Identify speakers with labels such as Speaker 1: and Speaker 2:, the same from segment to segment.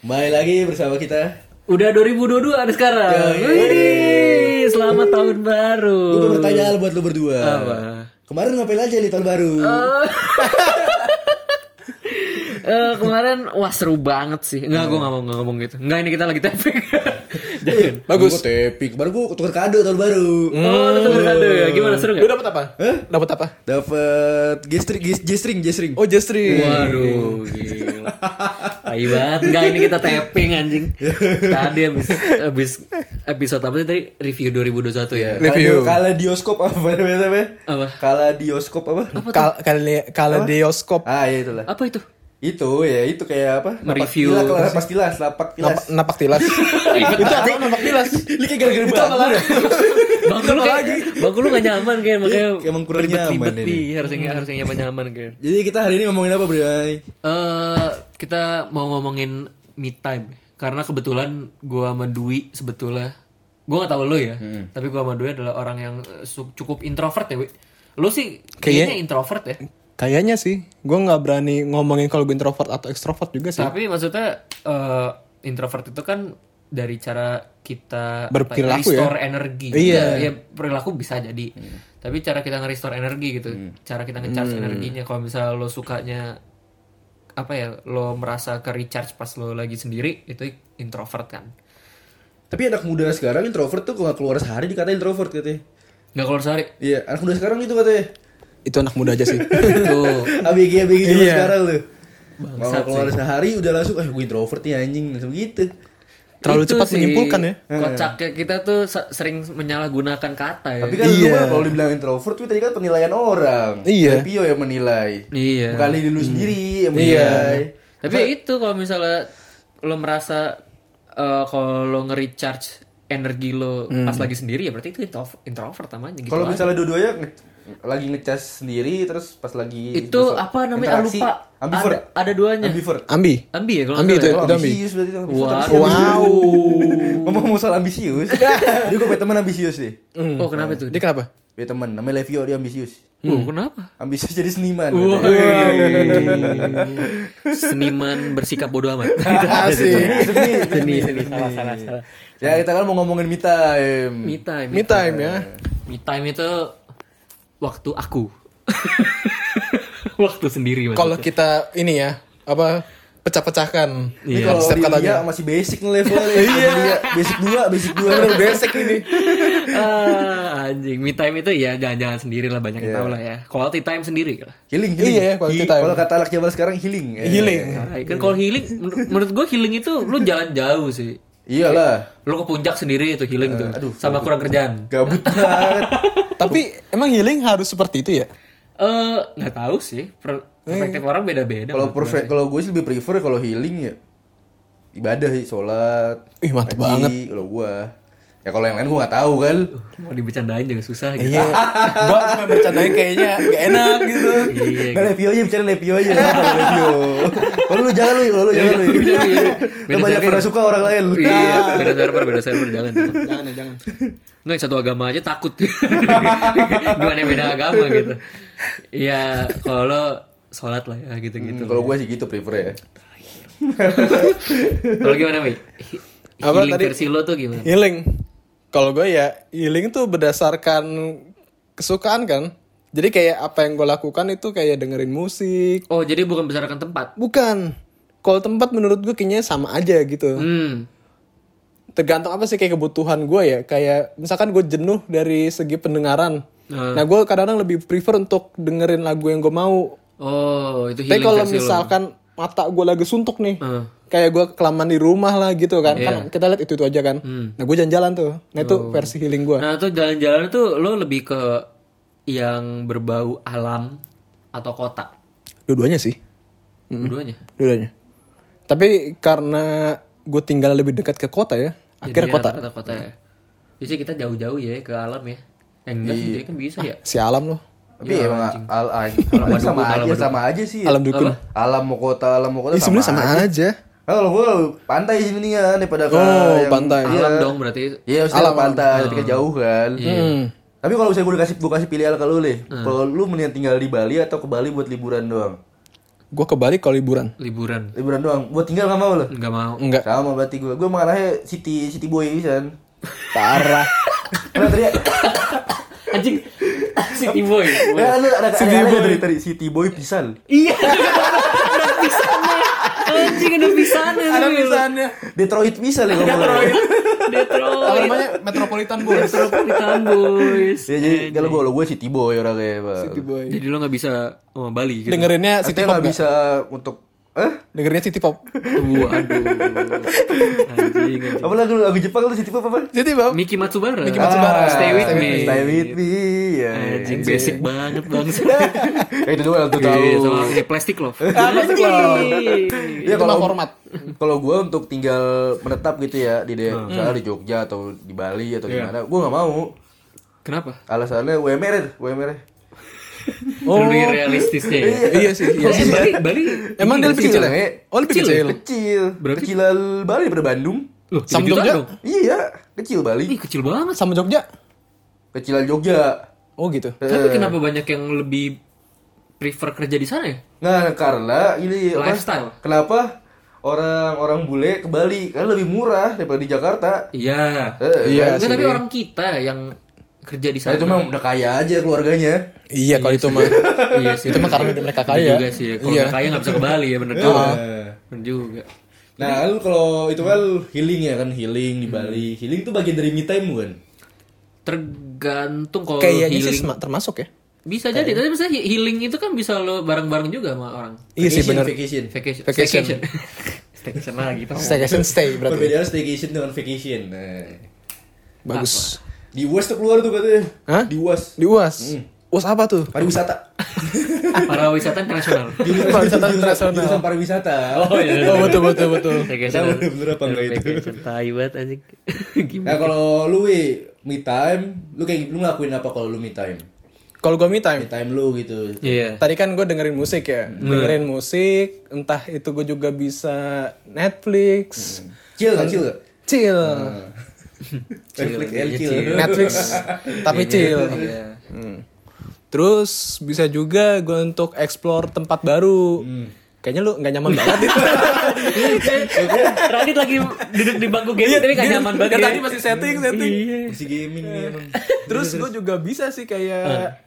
Speaker 1: Kembali lagi bersama kita.
Speaker 2: Udah 2022 ada sekarang. Wih, selamat tahun baru.
Speaker 1: Gue mau bertanya hal buat lu berdua.
Speaker 2: Apa?
Speaker 1: Kemarin ngapain aja di tahun baru?
Speaker 2: Eh, kemarin wah seru banget sih. Enggak, gue gak mau ngomong gitu. Enggak, ini kita lagi tapping. Jangan.
Speaker 1: Bagus. Gue tepi. Kemarin gue tukar kado tahun baru.
Speaker 2: Oh, lu tuh kado ya. Gimana seru
Speaker 3: Lu
Speaker 2: gak?
Speaker 3: dapat apa?
Speaker 1: Hah?
Speaker 3: Dapat apa?
Speaker 1: Dapat gestring, gestring, gestring.
Speaker 3: Oh, Jestri.
Speaker 2: Waduh, gila. Tai banget. Enggak, ini kita tapping anjing. Tadi habis habis episode apa sih tadi? Review 2021 ya.
Speaker 3: Review.
Speaker 1: Kala dioskop apa namanya?
Speaker 2: Apa?
Speaker 1: Kala dioskop apa?
Speaker 3: Kal kali kaleidoskop.
Speaker 1: Ah iya itulah.
Speaker 2: Apa itu?
Speaker 1: Itu ya itu kayak apa? Napak
Speaker 2: Mereview.
Speaker 1: napak tilas, napak tilas.
Speaker 3: Napak, tilas. itu apa napak tilas?
Speaker 1: Ini kayak gara-gara bangun ya.
Speaker 2: Bangku lu kayak, bangku lu gak nyaman kayak makanya
Speaker 1: Iya, emang kurang nyaman
Speaker 2: nih. Harusnya harusnya nyaman nyaman kayak.
Speaker 1: Jadi kita hari ini ngomongin apa, Bray?
Speaker 2: Eh kita mau ngomongin me time karena kebetulan gua sama Dwi sebetulnya gua gak tahu lo ya, tapi gua sama Dwi adalah orang yang eh, cukup introvert ya, Wi. Lo sih kayaknya introvert ya.
Speaker 3: Kayaknya sih, gue nggak berani ngomongin kalau gue introvert atau ekstrovert juga sih.
Speaker 2: Tapi maksudnya eh, introvert itu kan dari cara kita
Speaker 3: Berperilaku
Speaker 2: apa,
Speaker 3: ya?
Speaker 2: restore energi.
Speaker 3: Iya.
Speaker 2: Ya, perilaku bisa jadi. Tapi cara kita nge-restore energi gitu. Cara kita nge-charge energinya kalau misalnya lo sukanya apa ya, lo merasa ke recharge pas lo lagi sendiri itu introvert kan.
Speaker 1: Tapi anak muda sekarang introvert tuh kalau nggak keluar sehari dikatain introvert katanya.
Speaker 2: Nggak keluar sehari.
Speaker 1: Iya, anak muda sekarang gitu katanya.
Speaker 3: Itu anak muda aja sih.
Speaker 2: Tuh.
Speaker 1: ABG ABG zaman
Speaker 3: Iya.
Speaker 1: sekarang tuh. Kalau
Speaker 2: Bangsat
Speaker 1: keluar sehari udah langsung ah gue introvert nih anjing langsung gitu.
Speaker 3: Terlalu
Speaker 2: Itu
Speaker 3: cepat
Speaker 2: sih,
Speaker 3: menyimpulkan ya.
Speaker 2: Kocaknya kita tuh se- sering menyalahgunakan kata ya.
Speaker 1: Tapi kan lu
Speaker 3: Iya.
Speaker 1: kan kalau dibilang introvert tuh tadi kan penilaian orang.
Speaker 3: Iya.
Speaker 1: Pio yang menilai.
Speaker 2: Iya.
Speaker 1: Bukan diri lu sendiri yang
Speaker 3: Iya.
Speaker 1: menilai.
Speaker 2: Tapi ya itu kalau misalnya lo merasa eh, kalau lo nge-recharge energi lo pas lagi sendiri ya berarti itu intro- introvert namanya gitu.
Speaker 1: Kalau misalnya dua-duanya lagi ngecas sendiri terus pas lagi
Speaker 2: itu
Speaker 1: terus
Speaker 2: apa namanya
Speaker 1: interaksi,
Speaker 2: lupa.
Speaker 1: ambivert.
Speaker 2: Ada, ada duanya.
Speaker 1: Ambivert.
Speaker 3: Ambi.
Speaker 2: Ambi ya kalau
Speaker 3: Ambi itu ya?
Speaker 1: Ambisius berarti tuh.
Speaker 2: Wow.
Speaker 3: Wow.
Speaker 1: Ngomong soal ambisius. Jadi gue punya teman ambisius deh.
Speaker 2: ya. Oh kenapa tuh?
Speaker 3: Dia kenapa?
Speaker 1: Punya teman namanya Levio dia ambisius.
Speaker 2: Oh kenapa?
Speaker 1: Ambisius jadi seniman. Katanya.
Speaker 2: Seniman bersikap bodoh amat.
Speaker 3: Asik.
Speaker 1: Seni,
Speaker 2: seni seni salah salah salah.
Speaker 1: Ya kita kan mau ngomongin me time.
Speaker 2: Me time.
Speaker 3: Me time ya.
Speaker 2: Me time itu waktu aku. waktu sendiri maksudnya.
Speaker 3: Kalau kita ini ya, apa pecah-pecahkan.
Speaker 1: Ini
Speaker 2: Iya.
Speaker 1: kalau
Speaker 3: Setiap katanya.
Speaker 1: masih basic nih levelnya. Iya. Basic 2, basic 2.
Speaker 3: Bener basic ini.
Speaker 2: ah, anjing, me time itu ya jangan-jangan sendiri lah banyak yang
Speaker 1: Iya.
Speaker 2: tahu lah ya. Quality time sendiri lah.
Speaker 1: Healing, healing.
Speaker 3: Iya, quality
Speaker 1: He-
Speaker 3: time.
Speaker 1: Kalau kata anak zaman sekarang healing.
Speaker 3: Healing.
Speaker 2: Nah, kan kalau healing menur- menurut gue healing itu lu jalan jauh sih.
Speaker 1: Iyalah.
Speaker 2: Lu ke puncak sendiri itu healing tuh.
Speaker 1: aduh,
Speaker 2: sama kurang kerjaan.
Speaker 1: Gabut banget.
Speaker 3: Tapi emang healing harus seperti itu ya?
Speaker 2: Eh, nggak tahu sih. Per- Perspektif orang beda-beda.
Speaker 1: Kalau perfect kalau gue sih lebih prefer kalau healing ya ibadah sih, sholat.
Speaker 3: Ih, mantep
Speaker 1: haji,
Speaker 3: banget.
Speaker 1: Kalau gue. Ya kalau yang lain gue nggak tahu kan.
Speaker 2: mau dibercandain juga susah gitu.
Speaker 3: Iya. Gua cuma bercandain kayaknya gak enak gitu.
Speaker 2: Iya.
Speaker 1: Nggak Levio aja bicara Levio aja. Levio? Kalau lu jangan lu, kalau lu jangan lu. Lu banyak pernah suka orang lain.
Speaker 2: Iya, beda server, beda server jangan. jangan.
Speaker 3: Jangan ya, jangan.
Speaker 2: Nggak satu agama aja takut. Gimana beda agama gitu. Iya, kalau lo sholat lah ya gitu-gitu.
Speaker 1: Hmm, Kalau gue sih gitu prefer ya.
Speaker 2: Kalau gimana, Mi?
Speaker 3: Apa
Speaker 2: Healing
Speaker 3: tadi?
Speaker 2: versi lo tuh gimana?
Speaker 3: Healing. Kalau gue ya healing tuh berdasarkan kesukaan kan. Jadi kayak apa yang gue lakukan itu kayak dengerin musik.
Speaker 2: Oh, jadi bukan berdasarkan tempat.
Speaker 3: Bukan. Kalau tempat menurut gue kayaknya sama aja gitu.
Speaker 2: Hmm.
Speaker 3: Tergantung apa sih kayak kebutuhan gue ya. Kayak misalkan gue jenuh dari segi pendengaran.
Speaker 2: Hmm.
Speaker 3: Nah gue kadang-kadang lebih prefer untuk dengerin lagu yang gue mau.
Speaker 2: Oh, itu
Speaker 3: Tapi
Speaker 2: healing
Speaker 3: kalau
Speaker 2: versi lo.
Speaker 3: misalkan mata gue lagi suntuk nih.
Speaker 2: Hmm.
Speaker 3: Kayak gue kelamaan di rumah lah gitu kan.
Speaker 2: Iya.
Speaker 3: Kan kita lihat itu-itu aja kan. Nah gue jalan-jalan tuh. Nah itu
Speaker 2: Oh.
Speaker 3: versi healing gue.
Speaker 2: Nah, tuh jalan-jalan tuh lo lebih ke yang berbau alam atau kota?
Speaker 3: Dua-duanya sih.
Speaker 2: Dua-duanya.
Speaker 3: Dua-duanya. Tapi karena gue tinggal lebih dekat ke kota ya. Akhirnya kota.
Speaker 2: rata-rata kota ya. Biasanya kita jauh-jauh ya ke alam ya. Eh, enggak sih, dia kan bisa ya.
Speaker 3: Si alam loh.
Speaker 1: Tapi emang al, al,
Speaker 2: Alam
Speaker 1: sama aja, sama aja sih.
Speaker 3: Alam dukun.
Speaker 1: Alam mau kota, alam mau kota
Speaker 3: Ih, sebenarnya sama aja.
Speaker 1: Nah, kalau gue pantai sini ya daripada ke
Speaker 3: Oh,
Speaker 1: yang-
Speaker 3: pantai.
Speaker 1: Iya.
Speaker 2: Alam dong berarti.
Speaker 1: Iya, alam pantai, tapi kan jauh kan.
Speaker 3: Hmm.
Speaker 1: Tapi kalau misalnya gue kasih gue kasih pilihan ke lu nih, kalau lu mendingan tinggal di Bali atau ke Bali buat liburan doang?
Speaker 3: Gue ke Bali kalau liburan.
Speaker 2: Liburan.
Speaker 1: Liburan doang. Buat tinggal nggak mau lo?
Speaker 2: Enggak mau.
Speaker 3: Enggak.
Speaker 1: Sama berarti gue. Gue mengarahnya city city boy kan.
Speaker 3: Parah.
Speaker 1: Karena tadi
Speaker 2: Anjing. City boy.
Speaker 1: ya, ada ada
Speaker 3: City
Speaker 1: ada
Speaker 3: boy.
Speaker 1: tadi tadi city boy pisan.
Speaker 2: Iya. Ada pisannya. Anjing ada pisannya.
Speaker 3: Ada
Speaker 2: Wil.
Speaker 3: misalnya.
Speaker 1: Detroit pisan ya ngomong.
Speaker 3: Apa
Speaker 2: Detroit.
Speaker 3: namanya Metropolitan Boys.
Speaker 2: Metropolitan Boys.
Speaker 1: Ya, jadi kalau gue gue city boy orangnya, Pak.
Speaker 3: City Boy.
Speaker 2: Jadi lo gak bisa sama Bali gitu.
Speaker 3: Dengerinnya City
Speaker 1: Artinya
Speaker 3: Pop
Speaker 1: nggak
Speaker 3: nggak?
Speaker 1: bisa untuk eh
Speaker 3: Dengerinnya City Pop.
Speaker 2: Waduh. Anjing. anjing.
Speaker 1: apa lagu lagu Jepang tuh city pop apa?
Speaker 3: City Pop.
Speaker 2: Miki Matsubara.
Speaker 3: Miki Matsubara.
Speaker 2: Stay with me.
Speaker 1: Stay with me. Ya,
Speaker 2: Anjing basic banget bang.
Speaker 1: Ya, itu doang tuh tahu.
Speaker 2: Iya, sama ini plastik love.
Speaker 3: Ah, Plastic Love.
Speaker 1: Ya kalau
Speaker 3: format.
Speaker 1: kalau gue untuk tinggal menetap gitu ya di de- misalnya di Jogja atau di Bali atau di
Speaker 2: Iya.
Speaker 1: mana, gue nggak mau.
Speaker 2: Kenapa?
Speaker 1: Alasannya UMR, UMR.
Speaker 3: Oh.
Speaker 2: Lebih realistisnya ya.
Speaker 3: Iya sih, iya sih.
Speaker 2: Bali, Bali
Speaker 3: Emang dia lebih kecil ya?
Speaker 1: ya?
Speaker 3: Oh, lebih
Speaker 2: Kecil
Speaker 3: kecil.
Speaker 1: Kecil.
Speaker 2: Berarti-
Speaker 1: Kecilan Bali daripada Bandung.
Speaker 2: Loh,
Speaker 3: Sama
Speaker 2: juta
Speaker 3: Jogja?
Speaker 2: dong.
Speaker 1: Iya, kecil Bali.
Speaker 2: Ih, kecil banget.
Speaker 3: Sama Jogja.
Speaker 1: Kecilan Jogja.
Speaker 3: Oh gitu.
Speaker 2: Tapi kenapa banyak yang lebih prefer kerja di sana ya?
Speaker 1: Nah, karena ini apa?
Speaker 2: Lifestyle.
Speaker 1: Kenapa orang-orang bule ke Bali? Karena lebih murah daripada di Jakarta.
Speaker 2: Iya.
Speaker 1: Eh,
Speaker 3: Iya sih.
Speaker 2: tapi orang kita yang kerja di sana.
Speaker 1: itu mah udah kaya aja keluarganya.
Speaker 3: Iya kalau itu mah.
Speaker 2: iya sih.
Speaker 3: Itu mah karena mereka
Speaker 2: Bener
Speaker 3: kaya.
Speaker 2: juga sih. Kalau
Speaker 3: Iya.
Speaker 2: kaya nggak bisa ke Bali ya bener juga.
Speaker 1: Eh.
Speaker 2: Bener juga.
Speaker 1: Nah, lu kalau itu kan healing ya kan healing di Bali. Healing tuh bagian dari me time bukan?
Speaker 2: Tergantung kalau
Speaker 3: Kayaknya sih
Speaker 2: healing.
Speaker 3: sema- termasuk ya.
Speaker 2: Bisa jadi, tapi misalnya he- healing itu kan bisa lo bareng-bareng juga sama orang.
Speaker 3: Iya sih
Speaker 1: Vacation,
Speaker 3: benar.
Speaker 1: Vacation.
Speaker 2: Vacation.
Speaker 3: Vacation.
Speaker 2: Staycation lagi. tau.
Speaker 3: Staycation stay berarti.
Speaker 1: Perbedaan staycation dengan vacation. Nah,
Speaker 3: Bagus.
Speaker 1: Di UAS tuh keluar tuh katanya.
Speaker 3: Hah?
Speaker 1: Di UAS.
Speaker 3: Di UAS. UAS apa tuh?
Speaker 1: Pariwisata.
Speaker 2: Para wisata internasional.
Speaker 3: Pariwisata internasional.
Speaker 1: Jurusan pariwisata.
Speaker 2: Oh iya.
Speaker 3: Oh betul betul betul.
Speaker 2: Staycation.
Speaker 1: Tahu bener apa enggak itu.
Speaker 2: Tai banget anjing. Gimana?
Speaker 1: Nah, kalau lu me time, lu kayak lu ngelakuin apa kalau lu me time?
Speaker 3: Kalau gue me time.
Speaker 1: Me time lu gitu.
Speaker 2: Iya.
Speaker 3: Tadi kan gue dengerin musik ya, dengerin musik, entah itu gue juga bisa Netflix,
Speaker 1: Chill kan chill
Speaker 3: chill,
Speaker 1: Netflix
Speaker 2: iya,
Speaker 1: and chill.
Speaker 2: chill.
Speaker 3: Netflix, tapi chill.
Speaker 2: Iya.
Speaker 3: Hmm. Terus bisa juga gue untuk explore tempat baru. Kayaknya lu nggak nyaman banget itu.
Speaker 2: Radit lagi duduk di bangku game tapi gak nyaman banget. Ya.
Speaker 3: tadi masih setting, setting.
Speaker 2: Iya.
Speaker 1: Masih gaming nih emang.
Speaker 3: Terus gue juga bisa sih kayak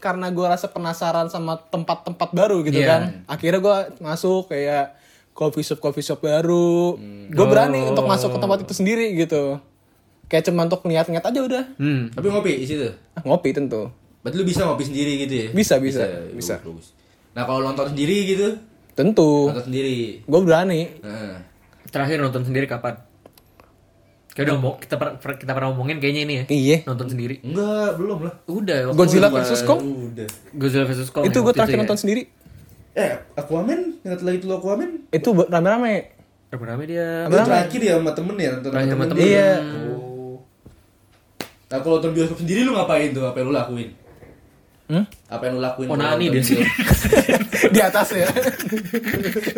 Speaker 3: karena gue rasa penasaran sama tempat-tempat baru gitu
Speaker 2: Iya.
Speaker 3: kan. Akhirnya gue masuk kayak coffee shop coffee shop baru. Gue berani untuk masuk ke tempat itu sendiri gitu. Kayak cuma untuk niat-niat aja udah.
Speaker 2: Hmm.
Speaker 1: Tapi ngopi di situ.
Speaker 3: Ah, ngopi tentu.
Speaker 1: Berarti lu bisa ngopi sendiri gitu ya?
Speaker 3: Bisa, bisa, bisa.
Speaker 1: bagus. Nah, kalau nonton sendiri gitu,
Speaker 3: Tentu.
Speaker 1: nonton sendiri.
Speaker 3: Gue berani.
Speaker 1: Heeh.
Speaker 2: Terakhir nonton sendiri kapan? Kayak udah mau kita per- kita pernah ngomongin kayaknya ini ya.
Speaker 3: Iya.
Speaker 2: Nonton sendiri.
Speaker 1: Enggak, belum lah.
Speaker 2: Udah. waktu
Speaker 3: Godzilla versus Kong?
Speaker 1: Udah.
Speaker 2: Godzilla versus Kong.
Speaker 3: itu
Speaker 2: ya,
Speaker 3: gue terakhir
Speaker 2: ya.
Speaker 3: nonton sendiri.
Speaker 1: Eh, Aquaman, ingat lagi itu Aquaman?
Speaker 3: Itu rame-rame.
Speaker 2: Rame-rame dia.
Speaker 1: Itu terakhir ya sama temen ya, nonton
Speaker 2: sama
Speaker 1: temen.
Speaker 2: temen.
Speaker 3: Iya.
Speaker 1: Oh. Nah, kalau nonton bioskop sendiri lu ngapain tuh? Apa yang lu lakuin?
Speaker 3: Hmm?
Speaker 1: Apa yang lu lakuin?
Speaker 2: Oh,
Speaker 1: kalau
Speaker 2: nani
Speaker 1: nonton
Speaker 2: dia sih.
Speaker 1: bioskop?
Speaker 3: Di atas ya.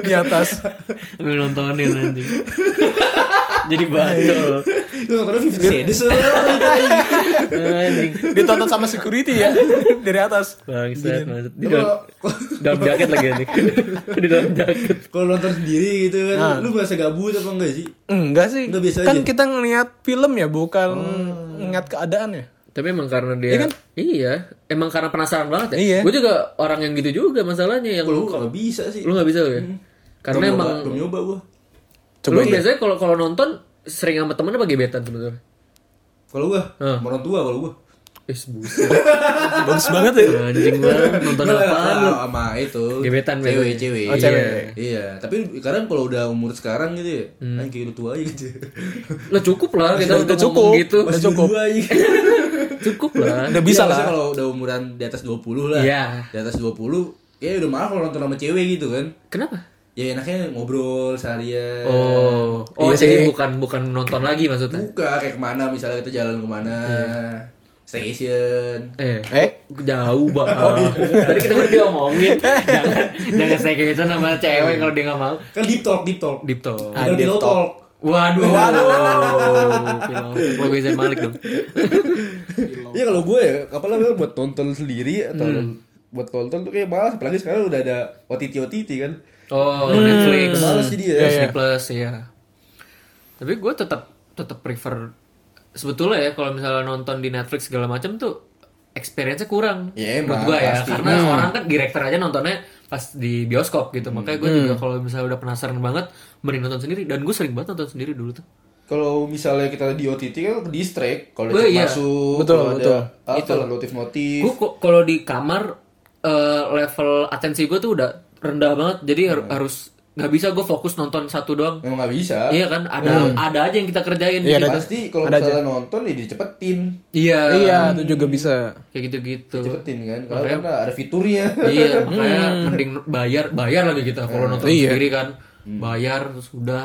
Speaker 3: Di atas.
Speaker 2: Lu nontonin anjing. Jadi bacol.
Speaker 1: Lu nontonnya Fifty Shades
Speaker 2: Anjing.
Speaker 3: Ditonton sama security ya. Dari atas.
Speaker 2: Bangsat, bangsat. Di dalam,
Speaker 1: kalau-
Speaker 2: dalam jaket lagi anjing. Di dalam jaket.
Speaker 1: Kalau nonton sendiri gitu kan,
Speaker 3: Nah.
Speaker 1: lu merasa gabut apa enggak sih?
Speaker 3: Enggak sih.
Speaker 1: Enggak biasa
Speaker 3: kan
Speaker 1: aja.
Speaker 3: kita ngeliat film ya, bukan ngeliat keadaan ya.
Speaker 2: Tapi emang karena dia
Speaker 3: Iya kan?
Speaker 2: Iya, emang karena penasaran banget ya.
Speaker 3: Iya.
Speaker 2: Gue juga orang yang gitu juga masalahnya yang
Speaker 1: Kalau
Speaker 2: lu
Speaker 1: nggak bisa sih.
Speaker 2: lu nggak bisa ya. Karena
Speaker 1: Belum
Speaker 2: emang
Speaker 1: nyoba, belum nyoba gua.
Speaker 3: Coba
Speaker 2: lu
Speaker 3: ya.
Speaker 2: biasanya kalau kalau nonton sering sama temen apa gebetan sebetulnya?
Speaker 1: Kalau gua, sama orang tua kalau gua.
Speaker 2: Eh, buset.
Speaker 3: Bagus banget ya.
Speaker 2: Anjing banget nonton apaan lu?
Speaker 1: sama itu
Speaker 2: Gebetan
Speaker 1: cewek
Speaker 2: biasanya.
Speaker 1: cewek
Speaker 3: Oh, cewek.
Speaker 1: Iya. iya tapi sekarang kalau udah umur sekarang gitu ya
Speaker 2: Hmm.
Speaker 1: anjing kayak lu tua aja gitu
Speaker 2: Lah cukup lah kita
Speaker 3: Udah
Speaker 2: udah
Speaker 3: cukup.
Speaker 2: gitu.
Speaker 3: Udah cukup.
Speaker 1: aja
Speaker 2: Cukup lah.
Speaker 3: Udah bisa
Speaker 1: Iya,
Speaker 3: lah.
Speaker 1: kalau udah umuran di atas 20 lah
Speaker 2: Iya.
Speaker 1: di atas 20 ya udah malah kalau nonton sama cewek gitu kan
Speaker 2: Kenapa?
Speaker 1: Ya enaknya ngobrol seharian
Speaker 2: Oh, oh
Speaker 3: Iya
Speaker 2: jadi
Speaker 3: sih.
Speaker 2: bukan bukan nonton lagi maksudnya.
Speaker 1: buka kayak ke mana misalnya kita jalan ke mana staycation
Speaker 2: Eh,
Speaker 3: Eh,
Speaker 2: jauh banget. Tadi kita udah diomongin. jangan jangan saya kayak gitu sama cewek kalau dia nggak mau.
Speaker 1: kan deep talk deep talk
Speaker 2: Deep talk.
Speaker 3: Ah, deep talk.
Speaker 1: talk
Speaker 2: Waduh. Waduh. Gue Zain Malik dong.
Speaker 1: Iya kalau gue ya, apa namanya buat tonton sendiri atau buat tonton tuh kayak malas apalagi sekarang udah ada OTT OTT kan.
Speaker 2: Oh, Netflix.
Speaker 1: Males sih dia.
Speaker 2: Disney Plus ya. Tapi gue tetap tetap prefer sebetulnya ya kalau misalnya nonton di Netflix segala macam tuh experience-nya kurang
Speaker 1: Ya,
Speaker 2: menurut
Speaker 1: emang,
Speaker 2: gue ya
Speaker 1: pasti.
Speaker 2: karena orang kan director aja nontonnya pas di bioskop gitu makanya gue juga kalau misalnya udah penasaran banget mending nonton sendiri dan gue sering banget nonton sendiri dulu tuh
Speaker 1: Kalau misalnya kita di OTT kan ke distract kalau
Speaker 2: Oh,
Speaker 1: ada
Speaker 2: iya.
Speaker 1: masuk,
Speaker 3: Betul,
Speaker 1: kalau
Speaker 3: betul.
Speaker 1: ada apa notif-notif.
Speaker 2: gue kok kalau di kamar eh, level atensi gue tuh udah rendah banget jadi har- harus nggak bisa gue fokus nonton satu doang
Speaker 1: Memang nggak bisa.
Speaker 2: iya kan ada ada aja yang kita kerjain
Speaker 3: Iya,
Speaker 2: gitu.
Speaker 1: Pasti kalau misalnya nonton ya dicepetin.
Speaker 2: iya
Speaker 3: Iya, itu juga bisa.
Speaker 2: kayak gitu-gitu
Speaker 1: Cepetin kan. Kalau karena ada fiturnya.
Speaker 2: iya makanya mending bayar bayar lagi kita kalau nonton
Speaker 3: Iya.
Speaker 2: sendiri kan bayar terus udah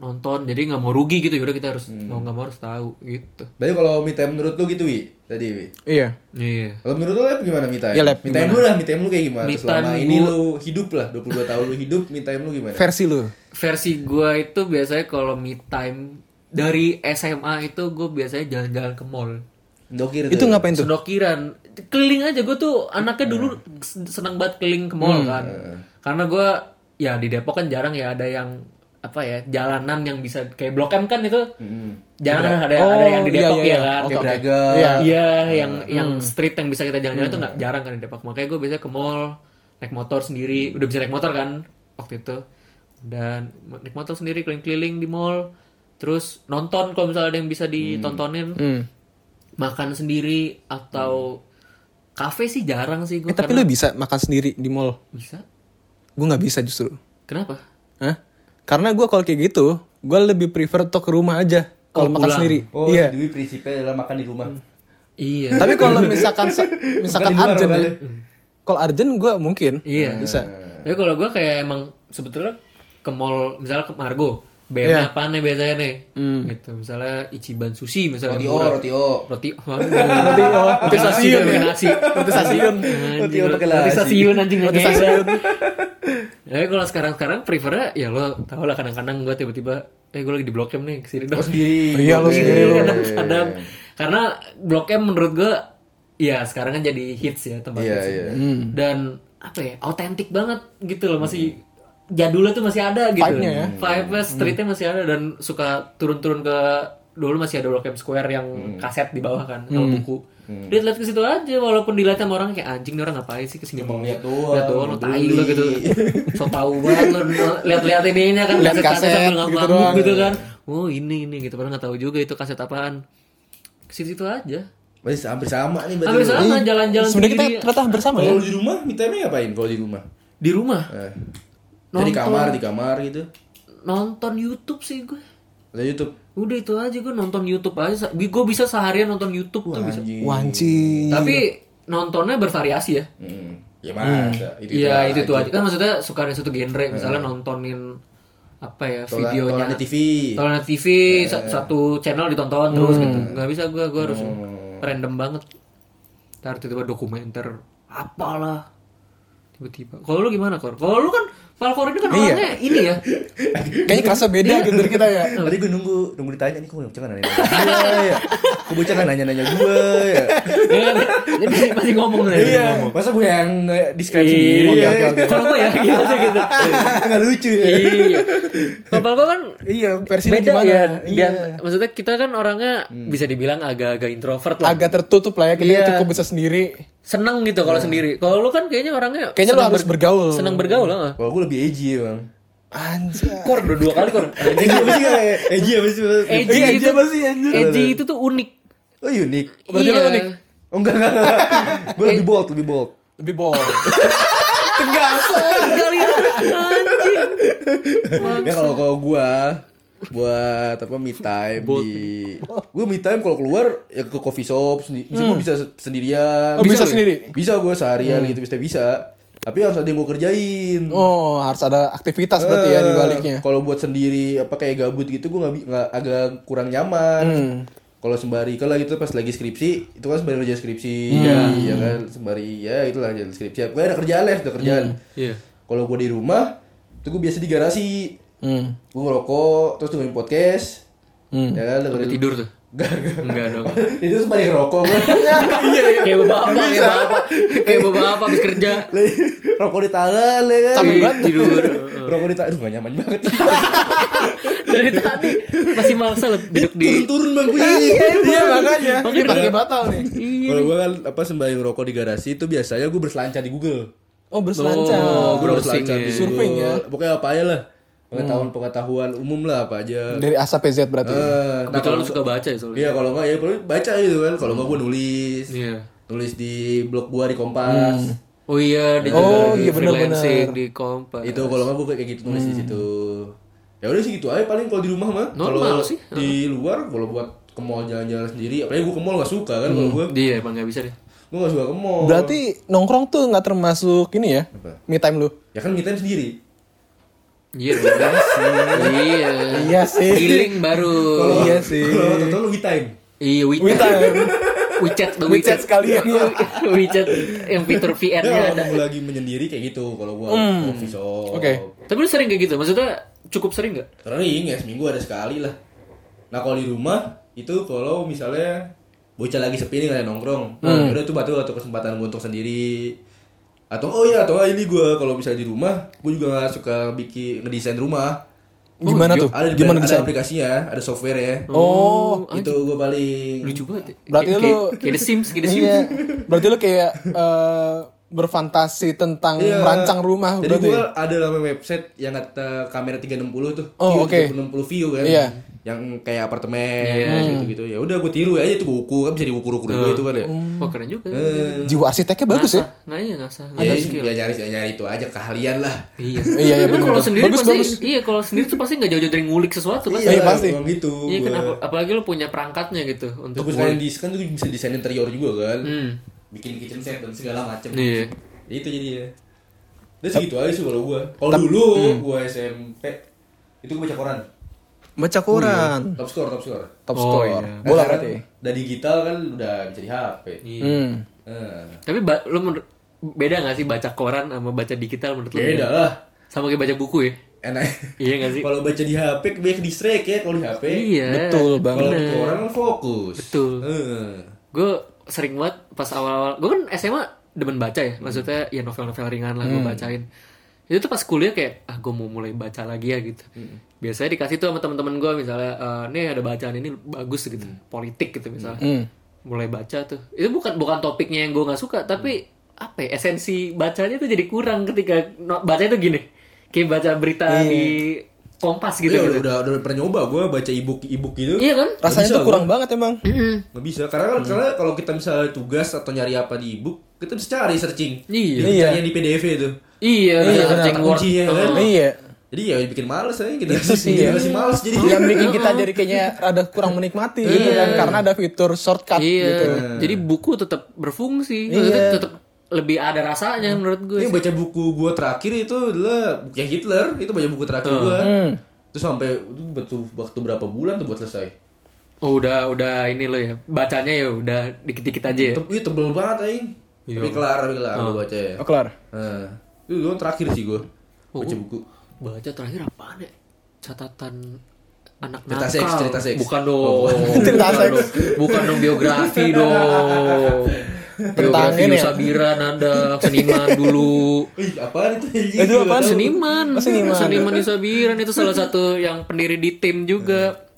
Speaker 2: nonton jadi nggak mau rugi gitu yaudah kita harus mau nggak mau harus tahu gitu
Speaker 1: Tapi kalau me time menurut lu gitu, Wi. Tadi, Wi.
Speaker 3: Iya.
Speaker 2: iya
Speaker 1: Kalau menurut lu gimana me time?
Speaker 3: Iya, Lep,
Speaker 1: me time lu lah, me time lu kayak gimana?
Speaker 2: Me
Speaker 1: Selama
Speaker 2: time
Speaker 1: ini lu hidup lah, 22 tahun lu hidup, me time lu gimana?
Speaker 3: Versi lu.
Speaker 2: versi gua itu biasanya kalau me time dari SMA itu gue biasanya jalan-jalan ke mall
Speaker 1: Dokir
Speaker 3: Itu ngapain tuh?
Speaker 2: sedokiran keliling aja gue tuh anaknya dulu senang banget keliling ke mall kan karena gue ya di Depok kan jarang ya ada yang apa ya jalanan yang bisa kayak Blok M kan itu jarang kan ada ada yang di
Speaker 3: iya,
Speaker 2: Depok
Speaker 3: iya,
Speaker 2: ya
Speaker 3: iya.
Speaker 2: kan
Speaker 1: Kayak Braga.
Speaker 3: Iya.
Speaker 2: Iya, yang yang street yang bisa kita jalan-jalan itu nggak jarang kan di Depok. Makanya gue biasanya ke mall naik motor sendiri. Udah bisa naik motor kan waktu itu. Dan naik motor sendiri keliling-keliling di mall. Terus nonton kalau misalnya ada yang bisa ditontonin.
Speaker 3: Hmm.
Speaker 2: Makan sendiri atau kafe sih jarang sih gue.
Speaker 3: Eh, tapi lu bisa makan sendiri di mall.
Speaker 2: bisa.
Speaker 3: Gue nggak bisa justru.
Speaker 2: Kenapa?
Speaker 3: Hah? Karena gue kalau kayak gitu, gue lebih prefer tuh ke rumah aja. Kalau
Speaker 2: Oh,
Speaker 3: makan
Speaker 2: pulang.
Speaker 3: sendiri.
Speaker 1: Oh,
Speaker 3: iya.
Speaker 1: Dwi prinsipnya adalah makan di rumah.
Speaker 2: Iya.
Speaker 3: Tapi kalau misalkan misalkan
Speaker 1: bukan
Speaker 3: ya. Kalau urgent gue mungkin.
Speaker 2: Iya.
Speaker 3: Bisa.
Speaker 2: Tapi kalau gue kayak emang sebetulnya ke mall misalnya ke Margo, BM-nya apaan nih biasanya nih? Gitu. Misalnya Ichiban Sushi misalnya.
Speaker 1: Roti O, roti O.
Speaker 2: Roti Roti Roti stasiun Nasi Roti stasiun
Speaker 1: Roti O pakai
Speaker 2: Roti stasiun anjing Roti stasiun Tapi kalau sekarang-sekarang prefernya ya lo tau lah kadang-kadang gue tiba-tiba eh gue lagi di Blok M nih ke sini dong.
Speaker 1: Oh, sendiri.
Speaker 3: Iya, lu sendiri lu.
Speaker 2: Kadang-kadang karena Blok M menurut gue ya sekarang kan jadi hits ya tempat
Speaker 1: Iya,
Speaker 2: hits.
Speaker 1: iya.
Speaker 2: Dan apa ya autentik banget gitu loh masih jadulnya tuh masih ada gitu.
Speaker 3: Vibe-nya ya.
Speaker 2: Vibe-nya, streetnya masih ada dan suka turun-turun ke dulu masih ada Blok M Square yang kaset di bawah kan sama buku. Dia lihat ke situ aja walaupun dilihat sama orang kayak anjing nih orang ngapain sih ke
Speaker 1: sini
Speaker 2: mulu.
Speaker 1: lihat doang,
Speaker 2: Lihat doang lo tai lo gitu. So tau banget lo lihat-lihat ininya kan
Speaker 3: Lihat kaset
Speaker 2: sambil
Speaker 3: gitu doang.
Speaker 2: gitu kan. Oh ini ini gitu padahal nggak tahu juga itu kaset apaan. Ke situ aja.
Speaker 1: Masih hampir sama nih berarti.
Speaker 2: Hampir sama jalan-jalan
Speaker 3: Sebenarnya kita ternyata hampir sama ya.
Speaker 1: Kalau di rumah, time ngapain kalau di rumah?
Speaker 2: di rumah
Speaker 1: Eh. Di kamar, di kamar gitu.
Speaker 2: nonton YouTube sih gue.
Speaker 1: Ada YouTube.
Speaker 2: Udah itu aja gue nonton YouTube aja. Gue bisa seharian nonton YouTube tuh bisa.
Speaker 3: Wanci.
Speaker 2: Tapi nontonnya bervariasi ya.
Speaker 1: Hmm. Ya masa, itu
Speaker 2: Iya itu tuh aja kan maksudnya suka ada satu genre misalnya nontonin apa ya
Speaker 1: Tolan-
Speaker 2: videonya
Speaker 1: tolan di TV.
Speaker 2: Tolan TV sa- satu channel ditonton terus gitu nggak bisa gue gue harus random banget ntar tiba-tiba dokumenter apalah tiba-tiba kalau lu gimana kor kalau lu kan Falcor ini kan
Speaker 3: Iya.
Speaker 2: orangnya ini ya
Speaker 3: Kayaknya kerasa beda gitu dari kita ya.
Speaker 1: Tadi gue nunggu nunggu ditanya nih kok bocah kan nanya gue ya. Kok bocah kan nanya nanya gue ya.
Speaker 2: jadi masih, ngomong nih
Speaker 1: Iya. Masa gue yang eh, describe sendiri.
Speaker 2: Iya,
Speaker 1: ya?
Speaker 2: kalau gue ya gitu gitu
Speaker 1: Nggak lucu ya.
Speaker 2: iya kalau Falcor kan
Speaker 3: Iya, versinya
Speaker 2: beda
Speaker 3: gimana?
Speaker 2: ya
Speaker 3: Iya.
Speaker 2: maksudnya kita kan orangnya bisa dibilang agak-agak introvert lah
Speaker 3: Agak tertutup lah ya, kita
Speaker 2: Iya.
Speaker 3: cukup bisa sendiri.
Speaker 2: Seneng gitu kalau sendiri kalau lu kan kayaknya orangnya
Speaker 3: Kayaknya lu harus bergaul.
Speaker 2: seneng bergaul lah
Speaker 1: Kalau gue lebih edgy bang.
Speaker 3: Anjir.
Speaker 2: kor udah dua kali kor
Speaker 1: Edgy apa sih edgy apa sih?
Speaker 2: Edgy
Speaker 3: Iya,
Speaker 2: itu
Speaker 3: apa sih, anjir?
Speaker 2: Edgy itu tuh unik
Speaker 1: Oh unik.
Speaker 3: Berarti
Speaker 2: iya
Speaker 3: lu unik.
Speaker 1: Oh enggak enggak. enggak. Gue lebih bold, lebih bold.
Speaker 3: Lebih bold.
Speaker 2: kali anjing
Speaker 1: Ya kalau kalau gue buat apa me time di gue me time kalau keluar ya ke coffee shop sendi bisa gue bisa se- sendirian
Speaker 3: Oh, bisa
Speaker 1: lu?
Speaker 3: sendiri?
Speaker 1: bisa gue seharian gitu bisa bisa tapi harus ada yang gue kerjain
Speaker 3: Oh, harus ada aktivitas berarti ya di
Speaker 1: Eh,
Speaker 3: baliknya.
Speaker 1: Kalau buat sendiri apa kayak gabut gitu gue nggak agak kurang nyaman.
Speaker 3: Hmm.
Speaker 1: Kalau sembari kalau gitu pas lagi skripsi itu kan sembari kerja skripsi,
Speaker 3: Hmm.
Speaker 1: ya kan sembari ya itulah jalan skripsi. Gue ada kerjaan lah, ada kerjaan.
Speaker 2: iya
Speaker 1: Kalau gue di rumah, itu gue biasa di garasi.
Speaker 3: Hmm.
Speaker 1: Gue ngerokok, terus dengerin podcast. Ya kan dengerin
Speaker 2: Tidur tuh.
Speaker 1: Gak, gak.
Speaker 2: Enggak dong.
Speaker 1: Itu sembari ngerokok gue.
Speaker 2: kayak bapak, kayak bapak, kayak bapak habis kerja.
Speaker 1: rokok di tangan ya kan.
Speaker 3: Capek banget.
Speaker 2: Tidur.
Speaker 1: Rokok di tangan. Aduh gak nyaman banget.
Speaker 2: Dari tadi masih maksa loh duduk di
Speaker 1: Turun-turun bangkunya.
Speaker 3: Iya makanya.
Speaker 2: Makanya
Speaker 3: Ini pakai batal nih.
Speaker 1: Kalau gue kan apa sembari ngerokok di garasi itu biasanya gue berselancar di Google.
Speaker 3: Oh berselancar.
Speaker 2: Oh,
Speaker 1: gue berselancar di.
Speaker 3: Surfing
Speaker 1: Google.
Speaker 3: ya.
Speaker 1: Pokoknya apa aja lah. Pengetahuan pengetahuan umum lah apa aja.
Speaker 3: Dari A sampai Z berarti.
Speaker 1: Eh, nah,
Speaker 2: Kebetulan
Speaker 1: kalau-
Speaker 2: lu suka baca ya soalnya.
Speaker 1: Iya kalau enggak ya paling baca gitu kan. Kalau enggak gue nulis.
Speaker 2: Iya.
Speaker 1: Nulis di blog gue di Kompas.
Speaker 2: Oh iya, dia
Speaker 3: Oh,
Speaker 2: juga
Speaker 3: iya, benar-benar.
Speaker 2: freelancing di Kompas.
Speaker 1: Itu kalau enggak gue kayak gitu nulis di situ. Ya udah sih gitu aja paling kalau di rumah mah.
Speaker 2: Normal
Speaker 1: Kalau
Speaker 2: sih.
Speaker 1: Di luar kalau buat ke mall jalan-jalan sendiri, apalagi gue ke mall gak suka kan kalau gue.
Speaker 2: Dia emang gak bisa deh.
Speaker 1: Gue gak suka ke mall.
Speaker 3: Berarti nongkrong tuh nggak termasuk ini ya?
Speaker 1: Apa?
Speaker 3: Me time lu.
Speaker 1: Ya kan me time sendiri.
Speaker 2: Iya dong. Iya.
Speaker 3: Iya sih.
Speaker 2: Healing baru.
Speaker 3: Iya sih.
Speaker 1: Kalau lu me time.
Speaker 2: Iya,
Speaker 3: Me
Speaker 2: WeChat.
Speaker 3: time.
Speaker 2: WeChat, the
Speaker 3: WeChat sekalian ya.
Speaker 2: WeChat yang fitur
Speaker 1: Ya
Speaker 2: VR-nya
Speaker 1: kalau
Speaker 2: ada.
Speaker 1: gue lagi menyendiri kayak gitu kalau coffee shop.
Speaker 3: Oke.
Speaker 2: Tapi lu sering kayak gitu? Maksudnya cukup sering gak?
Speaker 1: Sering ya seminggu ada sekali lah. Nah kalau di rumah itu kalau misalnya bocah lagi sepi nih kayak nongkrong, nah, udah tuh batu atau kesempatan gue untuk sendiri. Atau oh iya atau ini gue kalau misalnya di rumah, gue juga gak suka bikin ngedesain rumah.
Speaker 3: Gimana
Speaker 2: iya.
Speaker 3: tuh?
Speaker 1: Ada di
Speaker 3: Gimana
Speaker 1: ada
Speaker 3: desain?
Speaker 1: aplikasinya, ada software ya.
Speaker 3: Oh,
Speaker 1: itu gue paling
Speaker 2: Lucu banget. ya.
Speaker 3: Berarti lu-
Speaker 2: kayak, The Sims, kayak The Sims.
Speaker 3: Iya. Berarti lu kayak eh, berfantasi tentang
Speaker 1: Iya.
Speaker 3: merancang rumah
Speaker 1: Jadi
Speaker 3: berarti.
Speaker 1: gue ada namanya website yang kata kamera 360 tuh.
Speaker 3: Oh,
Speaker 1: view,
Speaker 3: oke.
Speaker 1: 360 view kan.
Speaker 3: Iya.
Speaker 1: Yang kayak apartemen gitu-gitu. Ya udah gue tiru aja itu buku kan bisa diukur-ukur juga itu kan ya.
Speaker 2: Wah keren juga.
Speaker 1: Eh,
Speaker 3: Jiwa arsiteknya bagus ya?
Speaker 2: Nggak iya, ngasah.
Speaker 1: ya, ya,
Speaker 2: skill.
Speaker 1: ya nyari nyari itu aja keahlian lah.
Speaker 2: Iya.
Speaker 3: Iya, iya,
Speaker 2: kalau sendiri
Speaker 3: Bagus,
Speaker 2: pasti,
Speaker 3: bagus.
Speaker 2: iya kalau sendiri tuh pasti nggak jauh-jauh dari ngulik sesuatu lah.
Speaker 3: Iya, pasti.
Speaker 1: emang gitu.
Speaker 2: Iya kan,
Speaker 1: gua.
Speaker 2: ap- apalagi lu punya perangkatnya gitu untuk
Speaker 1: Terus kan di kan tuh bisa desain interior juga kan.
Speaker 2: Hmm.
Speaker 1: Bikin kitchen set dan segala macem.
Speaker 2: Iya.
Speaker 1: Ya, itu jadi ya. Udah segitu aja sih kalau gua. Kalau dulu
Speaker 2: Hmm.
Speaker 1: gua SMP itu gua baca koran.
Speaker 3: Baca koran.
Speaker 1: Top score, top score.
Speaker 3: Top
Speaker 2: Oh,
Speaker 3: score.
Speaker 2: iya.
Speaker 3: Bola berarti.
Speaker 1: Udah digital kan udah bisa di HP.
Speaker 2: Iya.
Speaker 3: Hmm.
Speaker 1: Eh,
Speaker 2: Tapi ba- lu beda gak sih baca koran sama baca digital menurut lu?
Speaker 1: beda lah.
Speaker 2: Sama kayak baca buku ya?
Speaker 1: Enak.
Speaker 2: Iya gak sih?
Speaker 1: Kalau baca di HP banyak distract ya kalau di HP.
Speaker 2: Iya.
Speaker 3: Betul banget.
Speaker 1: Kalau di koran kan fokus.
Speaker 2: Betul.
Speaker 1: Eh.
Speaker 2: Gue sering banget pas awal-awal, gue kan SMA demen baca ya, maksudnya ya novel-novel ringan lah gue bacain. Itu tuh pas kuliah kayak, ah gue mau mulai baca lagi ya gitu. Biasanya dikasih tuh sama teman-teman gue misalnya, eh, nih ada bacaan ini bagus gitu, politik gitu misalnya.
Speaker 3: Hmm.
Speaker 2: Mulai baca tuh. Itu bukan bukan topiknya yang gue nggak suka, tapi apa ya, esensi bacanya tuh jadi kurang ketika no, baca itu gini. Kayak baca berita di Kompas gitu.
Speaker 1: Iya,
Speaker 2: gitu.
Speaker 1: udah, udah, udah pernah nyoba gue baca ebook ebook gitu.
Speaker 2: Iya kan?
Speaker 3: Rasanya
Speaker 1: bisa
Speaker 3: tuh kurang banget emang.
Speaker 1: Nggak bisa karena kan karena kalau kita misalnya tugas atau nyari apa di ebook kita bisa cari searching.
Speaker 2: Iya.
Speaker 1: Jadi
Speaker 3: Iya.
Speaker 1: yang di PDF itu.
Speaker 2: Iya,
Speaker 3: Iya,
Speaker 1: kata
Speaker 2: word.
Speaker 1: kuncinya, kan?
Speaker 2: Oh.
Speaker 3: Iya.
Speaker 1: Jadi ya bikin males aja kita.
Speaker 3: Itu sih
Speaker 1: Jadi
Speaker 3: ya.
Speaker 1: masih males jadi.
Speaker 3: Yang bikin kita jadi kayaknya rada kurang menikmati gitu kan karena ada fitur shortcut
Speaker 2: Iya,
Speaker 3: gitu.
Speaker 2: jadi buku tetap berfungsi,
Speaker 3: Iya.
Speaker 2: maksudnya tetap lebih ada rasanya menurut gue.
Speaker 1: Ini baca buku gue terakhir itu adalah buku Hitler. Itu baca buku terakhir gue.
Speaker 3: Hmm.
Speaker 1: Terus sampai itu betul waktu berapa bulan tuh buat selesai.
Speaker 2: Oh, udah udah ini lo ya, bacanya ya udah dikit-dikit aja ya.
Speaker 1: Iya tebel banget aing. Tapi kelar, tapi kelar gue baca ya.
Speaker 3: Oh, kelar.
Speaker 1: Nah, itu gue terakhir sih gue baca buku.
Speaker 2: Baca terakhir apaan ya? Catatan anak
Speaker 1: Cerita
Speaker 2: nakal.
Speaker 1: seks, cerita seks.
Speaker 2: Bukan dong.
Speaker 1: Oh, bukan.
Speaker 3: Cerita
Speaker 2: Bukan
Speaker 3: seks.
Speaker 2: dong. Bukan dong biografi dong. Biografi
Speaker 3: ini ya?
Speaker 2: Sabira Nanda seniman dulu.
Speaker 1: Ih, apaan itu?
Speaker 3: Itu apaan?
Speaker 2: Seniman.
Speaker 3: Oh, seniman.
Speaker 2: Seniman Isabiran itu salah satu yang pendiri di tim juga.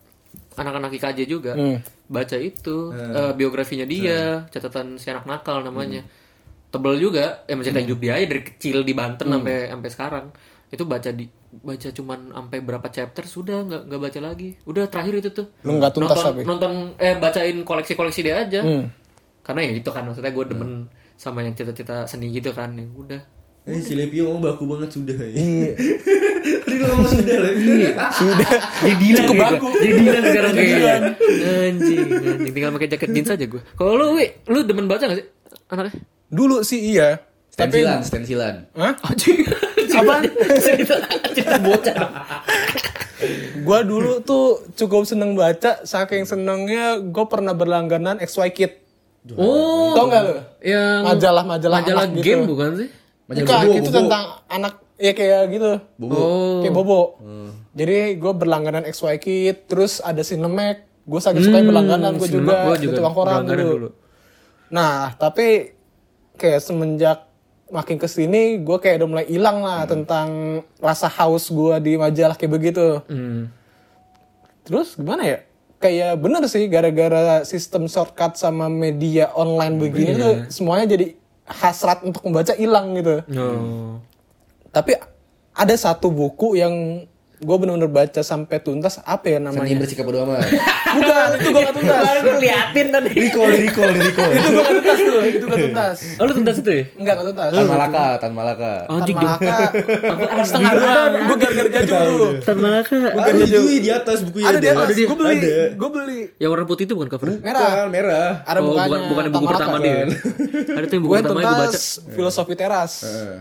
Speaker 2: Anak-anak IKJ juga.
Speaker 3: Hmm.
Speaker 2: Baca itu eh, biografinya dia, catatan si anak nakal namanya. Tebel juga, ya mencerita hidup dia aja dari kecil di Banten sampai sampai sekarang. Itu baca di baca cuman sampai berapa chapter sudah nggak nggak baca lagi. Udah terakhir itu tuh.
Speaker 3: Lu nggak tuntas
Speaker 2: nonton,
Speaker 3: tapi?
Speaker 2: nonton eh bacain koleksi-koleksi dia aja.
Speaker 3: Hmm.
Speaker 2: Karena ya itu kan maksudnya gue demen sama yang cita-cita seni gitu kan. Ya udah.
Speaker 1: Eh, si Lepi ngomong baku banget sudah ya. Tadi lu ngomong sudah lah.
Speaker 3: Sudah.
Speaker 2: Jadi Dilan
Speaker 3: Cukup
Speaker 2: gitu.
Speaker 3: baku.
Speaker 2: Jadi Dilan sekarang kayaknya. Anjing, anjing. Tinggal pakai jaket jeans aja gue. Kalau lu, Wi, lu demen baca gak sih? Anaknya?
Speaker 3: Dulu sih iya. Tapi
Speaker 1: Stensilan, stensilan.
Speaker 3: Hah?
Speaker 2: Anjing. Apaan? Cerita, cerita bocah.
Speaker 3: Gua dulu tuh cukup seneng baca, saking senengnya gue pernah berlangganan XY Kid.
Speaker 2: Oh.
Speaker 3: Tau nggak lu?
Speaker 2: Yang
Speaker 3: Majalah-majalah
Speaker 2: majalah
Speaker 3: anak gitu.
Speaker 2: game bukan sih?
Speaker 1: Majalah
Speaker 3: Bukan,
Speaker 1: Bobo,
Speaker 3: itu
Speaker 1: Bobo.
Speaker 3: tentang anak ya kayak gitu.
Speaker 1: Bobo.
Speaker 2: Oh.
Speaker 3: Kayak Bobo. Jadi gue berlangganan XY Kid, terus ada Cinemax. Gue saking suka berlangganan gue juga,
Speaker 2: gua
Speaker 3: di
Speaker 2: juga
Speaker 3: tukang koran dulu.
Speaker 2: dulu.
Speaker 3: Nah, tapi kayak semenjak makin ke sini, gue kayak udah mulai hilang lah tentang rasa haus gue di majalah kayak begitu.
Speaker 2: Hmm.
Speaker 3: Terus gimana ya? Kayak bener sih gara-gara sistem shortcut sama media online begini tuh semuanya jadi hasrat untuk membaca hilang gitu.
Speaker 2: Oh.
Speaker 3: Tapi ada satu buku yang gue bener-bener baca sampai tuntas apa ya
Speaker 1: Seni
Speaker 3: namanya?
Speaker 1: bersikap bodo amat.
Speaker 3: Bukan, itu gue gak tuntas.
Speaker 2: Baru liatin tadi.
Speaker 1: recall, recall, recall.
Speaker 3: itu gue gak tuntas tuh, itu gak tuntas.
Speaker 2: Oh lu tuntas itu ya?
Speaker 3: Enggak, gak tuntas.
Speaker 1: Tan Malaka, Tan Malaka.
Speaker 2: Anjing
Speaker 3: Tan. Malaka, setengah doang. Gue gara-gara jatuh dulu.
Speaker 2: Tan Malaka.
Speaker 1: Ada di Jui, di atas bukunya.
Speaker 3: Ada di atas,
Speaker 1: Ada.
Speaker 3: gue beli, gue beli.
Speaker 2: Yang warna putih itu bukan cover.
Speaker 3: Merah.
Speaker 1: Bukan, merah.
Speaker 3: Ada
Speaker 2: oh,
Speaker 3: bukannya.
Speaker 2: bukan bukan buku pertama dia. Ada tuh yang buku
Speaker 3: Gue
Speaker 2: pertama yang gue baca.
Speaker 3: tuntas filosofi teras.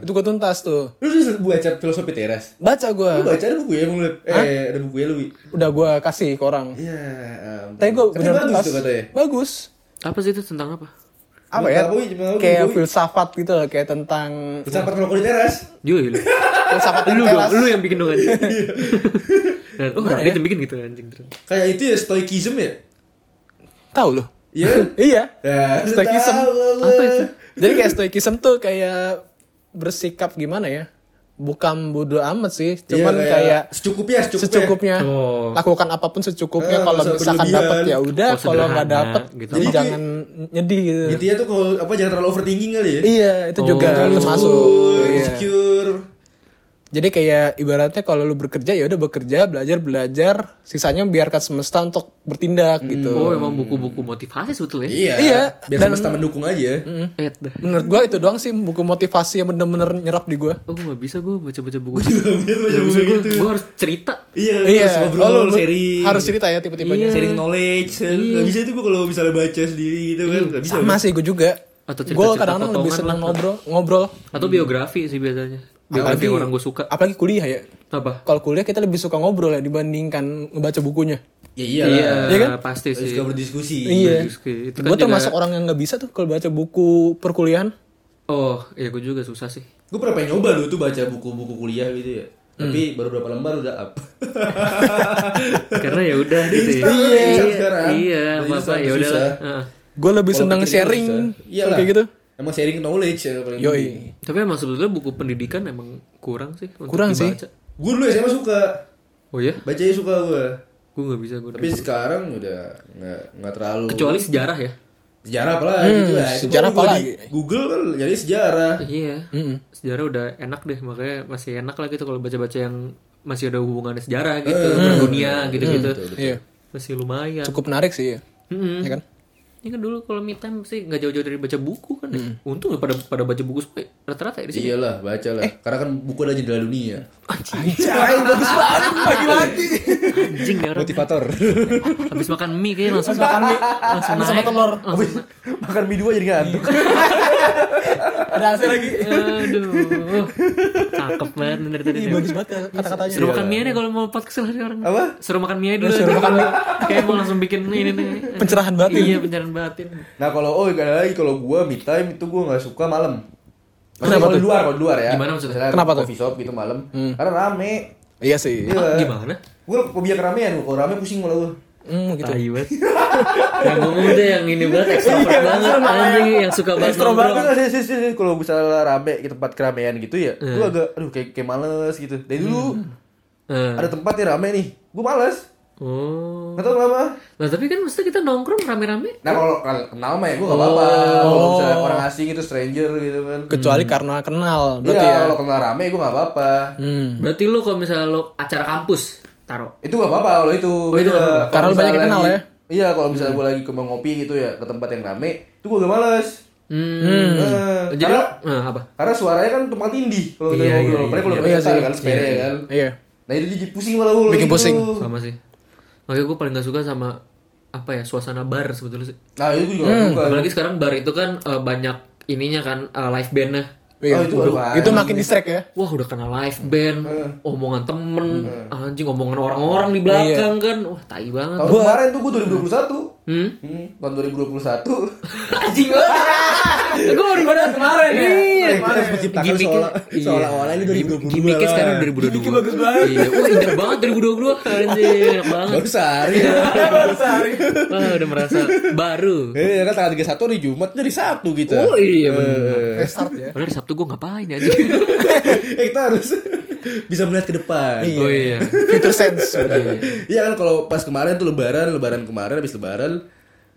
Speaker 3: Itu gue tuntas tuh.
Speaker 1: Lu udah baca filosofi teras?
Speaker 3: Baca gue.
Speaker 1: Lu baca buku ya, Bang Lep? Eh, ada buku ya lu.
Speaker 3: Udah gue kasih ke orang.
Speaker 1: Iya. ampun.
Speaker 3: Tapi gue bener
Speaker 1: bagus tuh katanya.
Speaker 3: Bagus.
Speaker 2: Apa sih itu tentang apa?
Speaker 3: Apa ya?
Speaker 1: tahu, cuma tahu
Speaker 3: Kayak
Speaker 1: gue-
Speaker 3: filsafat gitu loh, kayak tentang
Speaker 1: Sampai rokok di teras.
Speaker 2: Lu.
Speaker 3: filsafat di
Speaker 2: Lu dong,
Speaker 3: teras.
Speaker 2: lu yang bikin dong anjing. Dan, oh, Radit yang bikin gitu anjing terus.
Speaker 1: Kayak itu ya stoikism ya?
Speaker 3: Tahu lu?
Speaker 1: Iya.
Speaker 3: Iya.
Speaker 1: Ya,
Speaker 3: Stoikism.
Speaker 1: tahu gua.
Speaker 2: Apa itu?
Speaker 3: Jadi kayak stoikism tuh kayak bersikap gimana ya? Bukan bodo amat sih,
Speaker 1: Iya,
Speaker 3: cuman kayak,
Speaker 1: secukupnya, secukupnya.
Speaker 3: secukupnya.
Speaker 2: Oh.
Speaker 3: Lakukan apa pun secukupnya.
Speaker 1: Eh,
Speaker 3: kalau misalkan dapat ya udah,
Speaker 2: Oh,
Speaker 3: kalau nggak dapat
Speaker 2: gitu.
Speaker 3: jadi
Speaker 1: Jadi
Speaker 3: jangan nyedih gitu.
Speaker 1: Intinya tuh kalau apa jangan terlalu overthinking kali ya.
Speaker 3: Iya, itu juga
Speaker 2: Oh.
Speaker 3: termasuk.
Speaker 1: Oh,
Speaker 3: Iya.
Speaker 1: insecure.
Speaker 3: Jadi kayak ibaratnya kalau lu bekerja ya udah bekerja, belajar belajar, sisanya biarkan semesta untuk bertindak gitu.
Speaker 2: Oh, emang buku-buku motivasi sebetulnya.
Speaker 1: Iya.
Speaker 3: Iya,
Speaker 1: Biar
Speaker 3: dan-
Speaker 1: semesta mendukung aja.
Speaker 2: Dah.
Speaker 3: Menurut gua itu doang sih buku motivasi yang bener-bener nyerap di gua.
Speaker 2: Oh, gue gak bisa gue baca-baca buku.
Speaker 1: Biar baca
Speaker 2: Gak
Speaker 1: buku
Speaker 2: bisa gue,
Speaker 1: gitu.
Speaker 2: gue harus cerita.
Speaker 1: Iya,
Speaker 3: Iya,
Speaker 1: harus ngobrol,
Speaker 3: oh, lu-
Speaker 1: sharing.
Speaker 3: harus cerita ya tipe-tipenya.
Speaker 2: Iya.
Speaker 1: sharing knowledge. Gak bisa itu gua kalau misalnya baca sendiri gitu kan. Gak bisa.
Speaker 3: Sama sih gua juga.
Speaker 2: Atau
Speaker 3: Gue
Speaker 2: cerita-cerita
Speaker 3: kadang-kadang lebih senang ngobrol, ngobrol.
Speaker 2: Atau biografi sih biasanya. Yang orang gue suka.
Speaker 3: Apalagi kuliah ya.
Speaker 2: Apa?
Speaker 3: Kalau kuliah kita lebih suka ngobrol ya dibandingkan ngebaca bukunya.
Speaker 1: Ya iya
Speaker 2: Iya.
Speaker 3: Iya kan?
Speaker 2: pasti sih.
Speaker 1: suka berdiskusi.
Speaker 3: Iya.
Speaker 2: Berdiskusi. Itu kan
Speaker 3: Gue
Speaker 2: juga-
Speaker 3: termasuk orang yang nggak bisa tuh kalau baca buku perkuliahan.
Speaker 2: Oh, iya gue juga susah sih.
Speaker 1: Gue pernah pengen nyoba dulu tuh baca buku-buku kuliah gitu ya.
Speaker 3: Hmm.
Speaker 1: Tapi baru berapa lembar udah up.
Speaker 2: Karena ya udah gitu ya. Iya, iya,
Speaker 1: susah,
Speaker 2: ya udah.
Speaker 3: Gue lebih senang sharing kayak gitu.
Speaker 1: Emang sharing knowledge ya paling
Speaker 3: Yoi.
Speaker 2: Tapi emang sebetulnya buku pendidikan emang kurang sih untuk
Speaker 3: Kurang sih.
Speaker 2: dibaca.
Speaker 1: Gue dulu SMA suka.
Speaker 2: Oh ya?
Speaker 1: Bacanya suka gue.
Speaker 2: Gue gak bisa gue.
Speaker 1: Tapi sekarang udah nggak nggak terlalu.
Speaker 2: Kecuali sejarah ya.
Speaker 1: sejarah apa lagi gitu lah.
Speaker 3: Hmm, sejarah lagi?
Speaker 1: Google kan jadi sejarah.
Speaker 2: Iya. Sejarah udah enak deh, makanya masih enak lah gitu kalau baca-baca yang masih ada hubungannya sejarah gitu, dunia gitu-gitu.
Speaker 3: Iya.
Speaker 2: Masih lumayan.
Speaker 3: Cukup menarik sih ya.
Speaker 2: Mm-mm.
Speaker 3: Ya kan?
Speaker 2: Ini kan dulu kalau me time sih nggak jauh-jauh dari baca buku kan. ya. Untung pada pada baca buku semua ya. rata-rata ya di sini.
Speaker 1: Iyalah, baca lah.
Speaker 3: Eh.
Speaker 1: Karena kan buku ada jendela dunia.
Speaker 3: Anjay, bagus banget lagi-lagi.
Speaker 2: Anjing nih orang.
Speaker 1: Motivator.
Speaker 2: Habis makan mie kayaknya langsung
Speaker 3: Makan mie,
Speaker 2: langsung
Speaker 3: sama
Speaker 2: naik.
Speaker 3: telur.
Speaker 2: Langsung-
Speaker 1: Makan mie dua jadi ngantuk.
Speaker 3: Ada hasil lagi.
Speaker 2: Aduh. Cakep banget nih dari tadi.
Speaker 3: Ih, bagus banget kata-katanya.
Speaker 2: Suruh makan mie deh kalau mau podcast lah nih orang.
Speaker 1: Apa?
Speaker 2: Suruh makan mie dulu.
Speaker 3: Suruh makan mie.
Speaker 2: Kayak mau langsung bikin ini nih.
Speaker 3: Pencerahan batin.
Speaker 2: Iya, pencerahan batin.
Speaker 1: Nah kalau oh ada lagi kalau gua me time itu gua nggak suka malam. Maksudnya
Speaker 3: Kenapa
Speaker 1: kalau di
Speaker 3: tuh?
Speaker 1: luar, kalau di luar ya.
Speaker 2: Gimana maksudnya?
Speaker 1: Misalnya
Speaker 3: Kenapa tuh?
Speaker 1: Coffee shop gitu malam. Karena rame.
Speaker 3: Iya sih.
Speaker 1: Iya.
Speaker 2: Ah, gimana?
Speaker 1: Gua fobia keramaian, kalau rame pusing malah gua.
Speaker 3: Hmm, gitu.
Speaker 2: Tai banget. yang ngomong tuh yang ini banget ekstrovert banget anjing yang suka banget
Speaker 1: Ekstro banget sih, sih, sih, kalau misalnya rame di tempat keramaian gitu ya, gua agak aduh kayak kayak males gitu. Dari dulu
Speaker 2: Eh.
Speaker 1: ada tempat yang rame nih, gua males.
Speaker 2: Oh.
Speaker 1: Nggak tahu kenapa.
Speaker 2: Nah, tapi kan mesti kita nongkrong rame-rame.
Speaker 1: Nah kalau kalau kenal mah ya gua nggak apa-apa. Kalau misalnya orang asing itu stranger gitu kan.
Speaker 3: Kecuali karena kenal, berarti
Speaker 1: Iya,
Speaker 3: ya.
Speaker 1: kalau kenal rame gua nggak apa-apa.
Speaker 3: Hmm.
Speaker 2: Berarti lu kalau misalnya lu acara kampus taruh.
Speaker 1: Itu gak apa-apa kalau itu.
Speaker 2: Oh, itu.
Speaker 1: Kalau
Speaker 3: Karena lu banyak kenal ya.
Speaker 1: Iya, kalau misalnya gue lagi ke mau ngopi gitu ya ke tempat yang rame, itu gue gak males.
Speaker 2: Hmm.
Speaker 1: Eh,
Speaker 2: Jadi
Speaker 1: karena,
Speaker 2: nah, apa?
Speaker 1: karena suaranya kan tumpang tindih kalau kita
Speaker 2: Iya,
Speaker 1: ngobrol.
Speaker 2: iya,
Speaker 1: kalau
Speaker 3: iya.
Speaker 1: pakai
Speaker 3: Iya sih.
Speaker 1: kan, sepeda ya kan.
Speaker 3: Iya.
Speaker 1: Nah itu jadi pusing malah gue.
Speaker 3: Bikin pusing.
Speaker 2: Sama sih. Makanya gue paling gak suka sama apa ya suasana bar sebetulnya sih.
Speaker 1: Nah itu juga suka.
Speaker 2: Apalagi sekarang bar itu kan eh, banyak ininya kan eh, live bandnya.
Speaker 3: Iya.
Speaker 1: Oh, itu baru
Speaker 3: itu makin distract ya.
Speaker 2: Wah udah kena live band, omongan temen, anjing omongan orang-orang di belakang kan, wah tai banget.
Speaker 1: Tahun kemarin tuh gue 2021.
Speaker 2: Hmm?
Speaker 1: Hmm, tahun 2021.
Speaker 2: Anjing banget. gue baru baru kemarin
Speaker 3: ya.
Speaker 2: Iya.
Speaker 1: Kita harus menciptakan
Speaker 2: iya.
Speaker 1: seolah-olah ini 2022
Speaker 2: Gimmicknya
Speaker 1: lah.
Speaker 2: sekarang 2022.
Speaker 3: Gimmicknya bagus banget.
Speaker 2: Iya. Wah, indah banget 2022 anjir, enak banget.
Speaker 1: Baru sehari.
Speaker 2: Wah, udah merasa baru.
Speaker 1: Eh, ya kan tanggal 31 hari Jumat jadi Sabtu kita.
Speaker 2: Oh iya benar.
Speaker 1: Eh,
Speaker 3: Restart ya.
Speaker 2: Padahal di Sabtu gue ngapain ya
Speaker 1: eh, kita harus bisa melihat ke depan.
Speaker 2: Oh iya.
Speaker 3: Future sense.
Speaker 1: Iya kan kalau pas kemarin tuh lebaran, lebaran kemarin habis lebaran,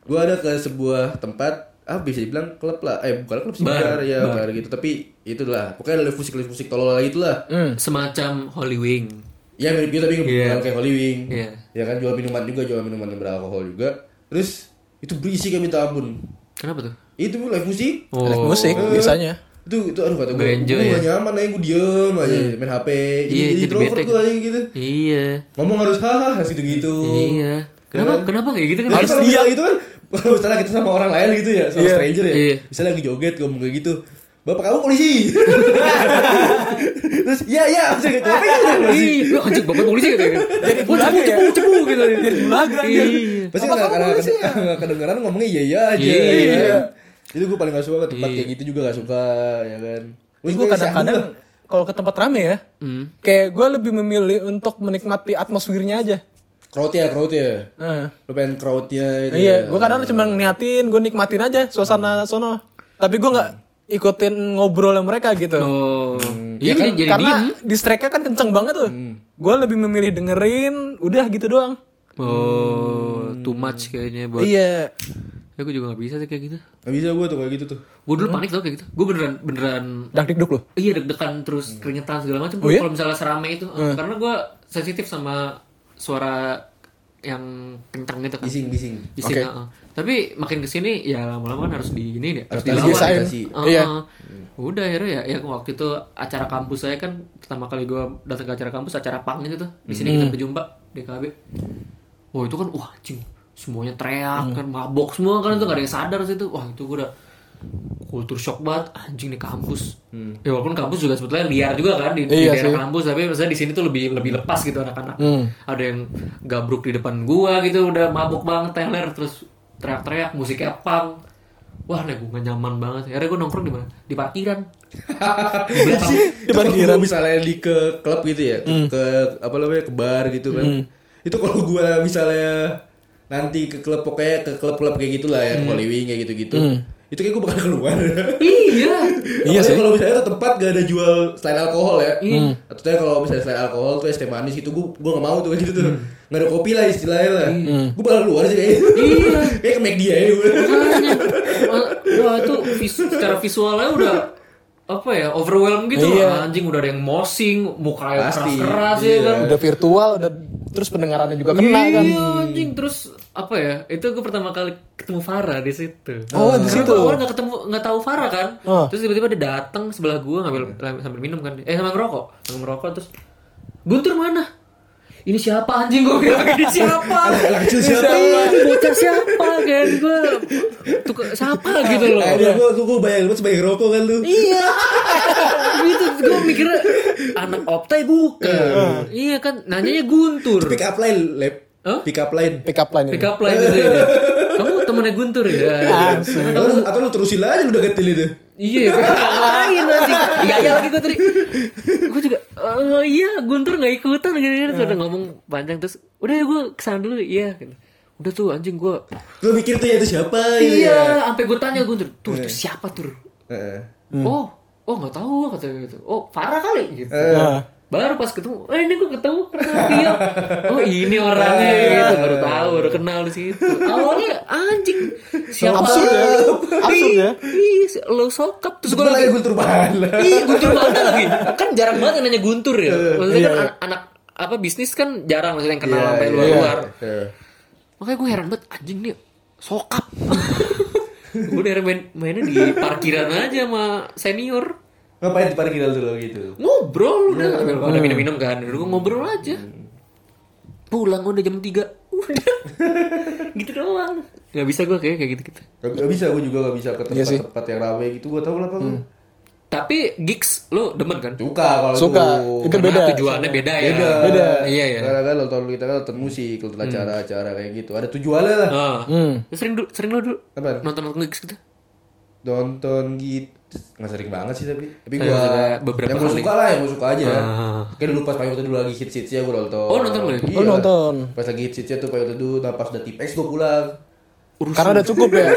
Speaker 1: gua ada ke sebuah tempat ah bisa dibilang klub lah. Eh bukan klub sih,
Speaker 2: Bar,
Speaker 1: bar, ya bar. gitu. Tapi itulah, pokoknya live musik live musik tolol lagi itulah.
Speaker 2: Semacam Holy Wing.
Speaker 1: Ya mirip gitu tapi
Speaker 2: Iya.
Speaker 1: bukan kayak Holy Wing.
Speaker 2: Iya.
Speaker 1: Ya kan jual minuman juga, jual minuman yang beralkohol juga. Terus itu berisi kayak minta ampun.
Speaker 2: Kenapa tuh?
Speaker 1: Itu live musik.
Speaker 2: Oh.
Speaker 3: Live musik biasanya.
Speaker 1: Itu itu aduh kata gue,
Speaker 2: Nggak
Speaker 1: gue
Speaker 2: enjoy
Speaker 1: gak
Speaker 2: ya?
Speaker 1: nyaman aja gue diem aja main HP.
Speaker 2: Iya,
Speaker 1: Jadi
Speaker 2: jadi
Speaker 1: introvert gue aja gitu.
Speaker 2: Iya.
Speaker 1: Ngomong harus hahaha gitu-gitu.
Speaker 2: Iya. Kenapa kenapa kayak gitu kan?
Speaker 1: Harus dia itu kan misalnya kita sama orang lain gitu ya, sama
Speaker 3: Iya.
Speaker 1: stranger ya.
Speaker 2: Iya.
Speaker 1: Misalnya lagi joget ngomong kayak gitu. Bapak kamu polisi. Terus iya iya bisa gitu. Apa itu polisi?
Speaker 2: Ih, lu anjing bapak polisi gitu. Jadi
Speaker 3: bulaga ya?
Speaker 2: cepu cepu gitu. Jadi
Speaker 3: bulaga,
Speaker 2: Iya.
Speaker 1: Pasti
Speaker 3: Bapak
Speaker 1: nggak
Speaker 3: kamu
Speaker 1: kadang
Speaker 3: polisi ya?
Speaker 1: nggak kedengeran ngomongnya iya iya aja.
Speaker 2: Iya.
Speaker 1: ya? Itu gue paling gak suka ke tempat
Speaker 2: Iya.
Speaker 1: kayak gitu juga gak suka ya kan. Terus
Speaker 3: Gue kadang-kadang kalau ke tempat rame ya,
Speaker 2: Hmm.
Speaker 3: kayak gue lebih memilih untuk menikmati atmosfernya aja.
Speaker 1: Crowd ya crowd ya.
Speaker 3: Nah,
Speaker 1: Lu pengen crowdnya itu
Speaker 3: iya,
Speaker 1: ya.
Speaker 3: gue kadang cuma niatin, gue nikmatin aja suasana sono. Tapi gue nggak ikutin ngobrol mereka gitu.
Speaker 2: Oh. Iya
Speaker 3: Iya,
Speaker 2: jadi jadi
Speaker 3: karena
Speaker 2: diem.
Speaker 3: distract kan kenceng banget tuh. Gue lebih memilih dengerin, udah gitu doang.
Speaker 2: Oh, too much kayaknya buat.
Speaker 3: Iya.
Speaker 2: Ya gue juga gak bisa sih kayak gitu.
Speaker 1: Gak bisa gue tuh kayak gitu tuh.
Speaker 2: Gue dulu panik tau kayak gitu. Gue beneran beneran
Speaker 3: Dak dik duk loh.
Speaker 2: Iya deg-degan terus keringetan segala macam.
Speaker 3: Oh, iya?
Speaker 2: Kalau misalnya serame itu, karena gue sensitif sama suara yang kencang gitu kan.
Speaker 1: Bising bising.
Speaker 2: Bising,
Speaker 3: Oke.
Speaker 2: heeh. Tapi makin ke sini ya lama-lama kan harus di ini deh, harus dilawan. Heeh.
Speaker 3: Iya.
Speaker 2: Udah akhirnya ya, ya waktu itu acara kampus saya kan pertama kali gue datang ke acara kampus acara pang itu tuh. Di sini kita berjumpa DKB. Wah itu kan wah cing semuanya teriak kan mabok semua kan itu gak ada yang sadar sih itu. Wah itu gue udah kultur shock banget anjing di kampus. Ya walaupun kampus juga sebetulnya liar juga kan di, di
Speaker 3: Iya
Speaker 2: daerah
Speaker 3: sih.
Speaker 2: kampus tapi maksudnya di sini tuh lebih lebih lepas gitu anak-anak. Ada yang gabruk di depan gua gitu udah mabuk banget teler terus teriak-teriak musiknya pang. Wah, nih gue gak nyaman banget. Akhirnya gue nongkrong di mana? Di parkiran. Di
Speaker 1: gue misalnya di ke klub gitu ya, ke apa namanya ke bar gitu kan. Itu kalau gue misalnya nanti ke klub pokoknya ke klub-klub kayak gitulah ya, Wing kayak gitu-gitu. Itu kayak gue bakal keluar.
Speaker 2: iya.
Speaker 3: Iya sih.
Speaker 1: Kalau misalnya tuh tempat gak ada jual selain alkohol ya. Atau tuh kalau misalnya selain alkohol tuh es teh manis gitu, gue gue gak mau tuh gitu tuh. Gak ada kopi lah istilahnya lah. Gue bakal keluar sih kayak gitu.
Speaker 2: Iya.
Speaker 1: kayak ke McD aja gue.
Speaker 2: Makanya. Wah, itu vis- secara visualnya udah apa ya overwhelm gitu
Speaker 3: Iya.
Speaker 2: anjing udah ada yang mosing muka yang
Speaker 1: Pasti,
Speaker 2: keras-keras ya
Speaker 1: iya.
Speaker 2: kan
Speaker 3: Udah virtual, udah terus pendengarannya juga kena kan.
Speaker 2: Iya anjing terus apa ya? Itu gue pertama kali ketemu Farah di situ.
Speaker 3: Oh, di situ.
Speaker 2: gua awalnya nggak ketemu nggak tahu Farah kan.
Speaker 3: Oh.
Speaker 2: Terus tiba-tiba dia datang sebelah gue ngambil sambil minum kan. Eh sama ngerokok, sambil ngerokok terus Guntur mana? Ini siapa anjing gue bilang ini siapa?
Speaker 1: Anak kecil siapa?
Speaker 2: Iya, bocah siapa kan gue tuh siapa gitu loh.
Speaker 1: Gue gue gue bayang lu sebagai rokok kan lu.
Speaker 2: Iya. gitu gue mikirnya anak optai bukan. Iya kan nanyanya Guntur.
Speaker 1: Pick up line, lab.
Speaker 2: Hah?
Speaker 1: Pick up line.
Speaker 3: Pick up line
Speaker 2: Pick up line gitu ya. Kamu temennya Guntur ya?
Speaker 1: Atau, lu- atau lu terusin aja lu udah getil itu.
Speaker 2: Iya, ngapain anjing? Iya, iya lagi gue tadi. Gue juga, oh iya Guntur gak ikutan gini-gini. Terus udah ngomong panjang terus, udah ya gue ke sana dulu, iya. Gitu. Udah tuh anjing gue.
Speaker 1: Lu mikir tuh ya itu siapa gitu ya.
Speaker 2: Iya, sampai gue tanya Guntur, tuh itu siapa tuh? Oh, oh nggak tahu katanya gitu. Oh Farah kali gitu. Baru pas ketemu, eh ini gue ketemu dia. Oh ini orangnya gitu, baru tahu, baru kenal di situ. Awalnya anjing, siapa?
Speaker 3: Absurd ya? Absurd ya?
Speaker 2: Ih, lo sokap terus gue lagi
Speaker 1: Guntur Bala.
Speaker 2: Ih, Guntur mana lagi? Kan jarang banget yang nanya Guntur ya. Maksudnya
Speaker 3: Iya,
Speaker 2: kan
Speaker 3: iya.
Speaker 2: an- anak apa bisnis kan jarang maksudnya yang kenal
Speaker 1: Iya,
Speaker 2: sampai
Speaker 1: iya.
Speaker 2: luar-luar.
Speaker 1: Iya.
Speaker 2: Makanya gue heran banget anjing nih sokap. gue dari main mainnya di parkiran aja sama senior.
Speaker 1: Ngapain di parkiran dulu gitu?
Speaker 2: Ngobrol udah ambil ada minum-minum kan. Dulu gue ngobrol aja. Pulang udah jam 3. Udah. gitu doang. Gak bisa gue kayak kayak gitu-gitu.
Speaker 1: Gak, gak bisa, gue juga gak bisa ke
Speaker 3: Iya
Speaker 1: tempat-tempat yang rame gitu. Gue tau kenapa gue.
Speaker 2: Tapi gigs lo demen kan?
Speaker 1: Suka kalau
Speaker 3: Suka.
Speaker 1: itu.
Speaker 3: Itu beda.
Speaker 2: tujuannya beda ya.
Speaker 1: Beda.
Speaker 3: Beda.
Speaker 2: Iya ya.
Speaker 1: Karena kan nonton kita kan nonton musik, nonton acara-acara kayak gitu. Ada tujuannya lah.
Speaker 2: Ah.
Speaker 3: Hmm.
Speaker 2: Sering dulu, sering lo dulu nonton nonton gigs gitu.
Speaker 1: nonton gitu nggak sering banget sih tapi tapi gua
Speaker 2: maksudnya beberapa
Speaker 1: yang gua
Speaker 2: kali.
Speaker 1: suka lah yang gua suka aja
Speaker 2: Ah.
Speaker 1: kayak dulu pas payung teduh lagi hits hitsnya gua nonton
Speaker 2: Oh, nonton ya?
Speaker 1: iya.
Speaker 3: Oh, nonton.
Speaker 1: pas lagi hits hitsnya tuh payung teduh nah pas udah tip X gua pulang
Speaker 3: Karena udah cukup ya.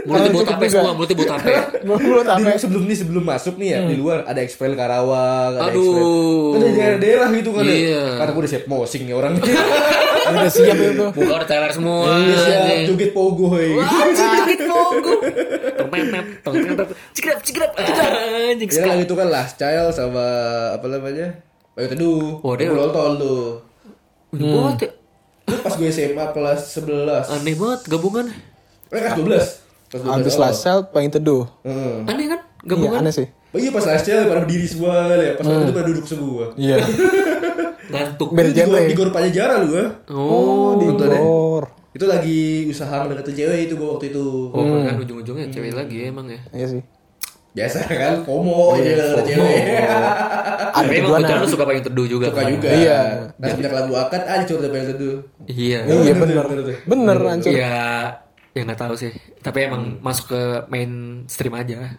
Speaker 2: Mulutnya buat
Speaker 3: juga.
Speaker 2: semua, mulutnya buat tape.
Speaker 3: Mulut
Speaker 1: di,
Speaker 3: apa?
Speaker 1: sebelum nih sebelum masuk nih ya di luar ada Exfil Karawang ada
Speaker 2: Aduh.
Speaker 1: Exfil kan ada daerah-daerah gitu kan
Speaker 2: Iya.
Speaker 1: ya karena gua udah siap mosing nih orang
Speaker 3: Udah siap itu.
Speaker 2: Muka udah teler semua.
Speaker 1: Iya, siap joget pogo hei
Speaker 2: joget pogo. Tongpepet. Cikrap, cikrap. Anjing
Speaker 1: Ya
Speaker 2: sekali.
Speaker 1: lah itu kan Last Child sama apa namanya Payung Teduh
Speaker 2: Oh, dia-
Speaker 1: Gua nonton tuh
Speaker 2: banget ya.
Speaker 1: Itu pas gue SMA kelas 11
Speaker 2: Aneh banget gabungan.
Speaker 1: Eh kelas 12 Kelas 12
Speaker 3: Habis
Speaker 1: awal.
Speaker 3: last sale paling teduh.
Speaker 1: Heeh.
Speaker 2: Aneh kan
Speaker 3: Iya,
Speaker 2: gabungan.
Speaker 3: aneh sih.
Speaker 1: Oh iya pas Last Child pada berdiri semua ya Pas waktu itu pada duduk semua
Speaker 3: Iya.
Speaker 2: Ngantuk.
Speaker 3: Beda
Speaker 1: Itu di gor-
Speaker 3: genre.
Speaker 1: Di gor Pajajaran lu ya
Speaker 2: Oh.
Speaker 3: di
Speaker 1: ya?
Speaker 3: gor.
Speaker 1: Itu lagi usaha mendeketin cewek itu gue waktu itu
Speaker 2: Oh, kan ujung-ujungnya cewek lagi ya, emang ya.
Speaker 3: Iya sih.
Speaker 1: Biasa kan FOMO aja ada cewek
Speaker 3: Ada
Speaker 2: Tapi emang
Speaker 3: tujuan.
Speaker 2: kebetulan lu suka paling teduh juga.
Speaker 1: Suka
Speaker 2: kan?
Speaker 1: juga
Speaker 3: Iya.
Speaker 1: Nah semenjak lagu akad aja curhat apa yang teduh
Speaker 2: Iya.
Speaker 3: Iya bener.
Speaker 1: bener.
Speaker 3: Bener hancur.
Speaker 2: Ya, ya nggak tahu sih. Tapi emang masuk ke mainstream aja.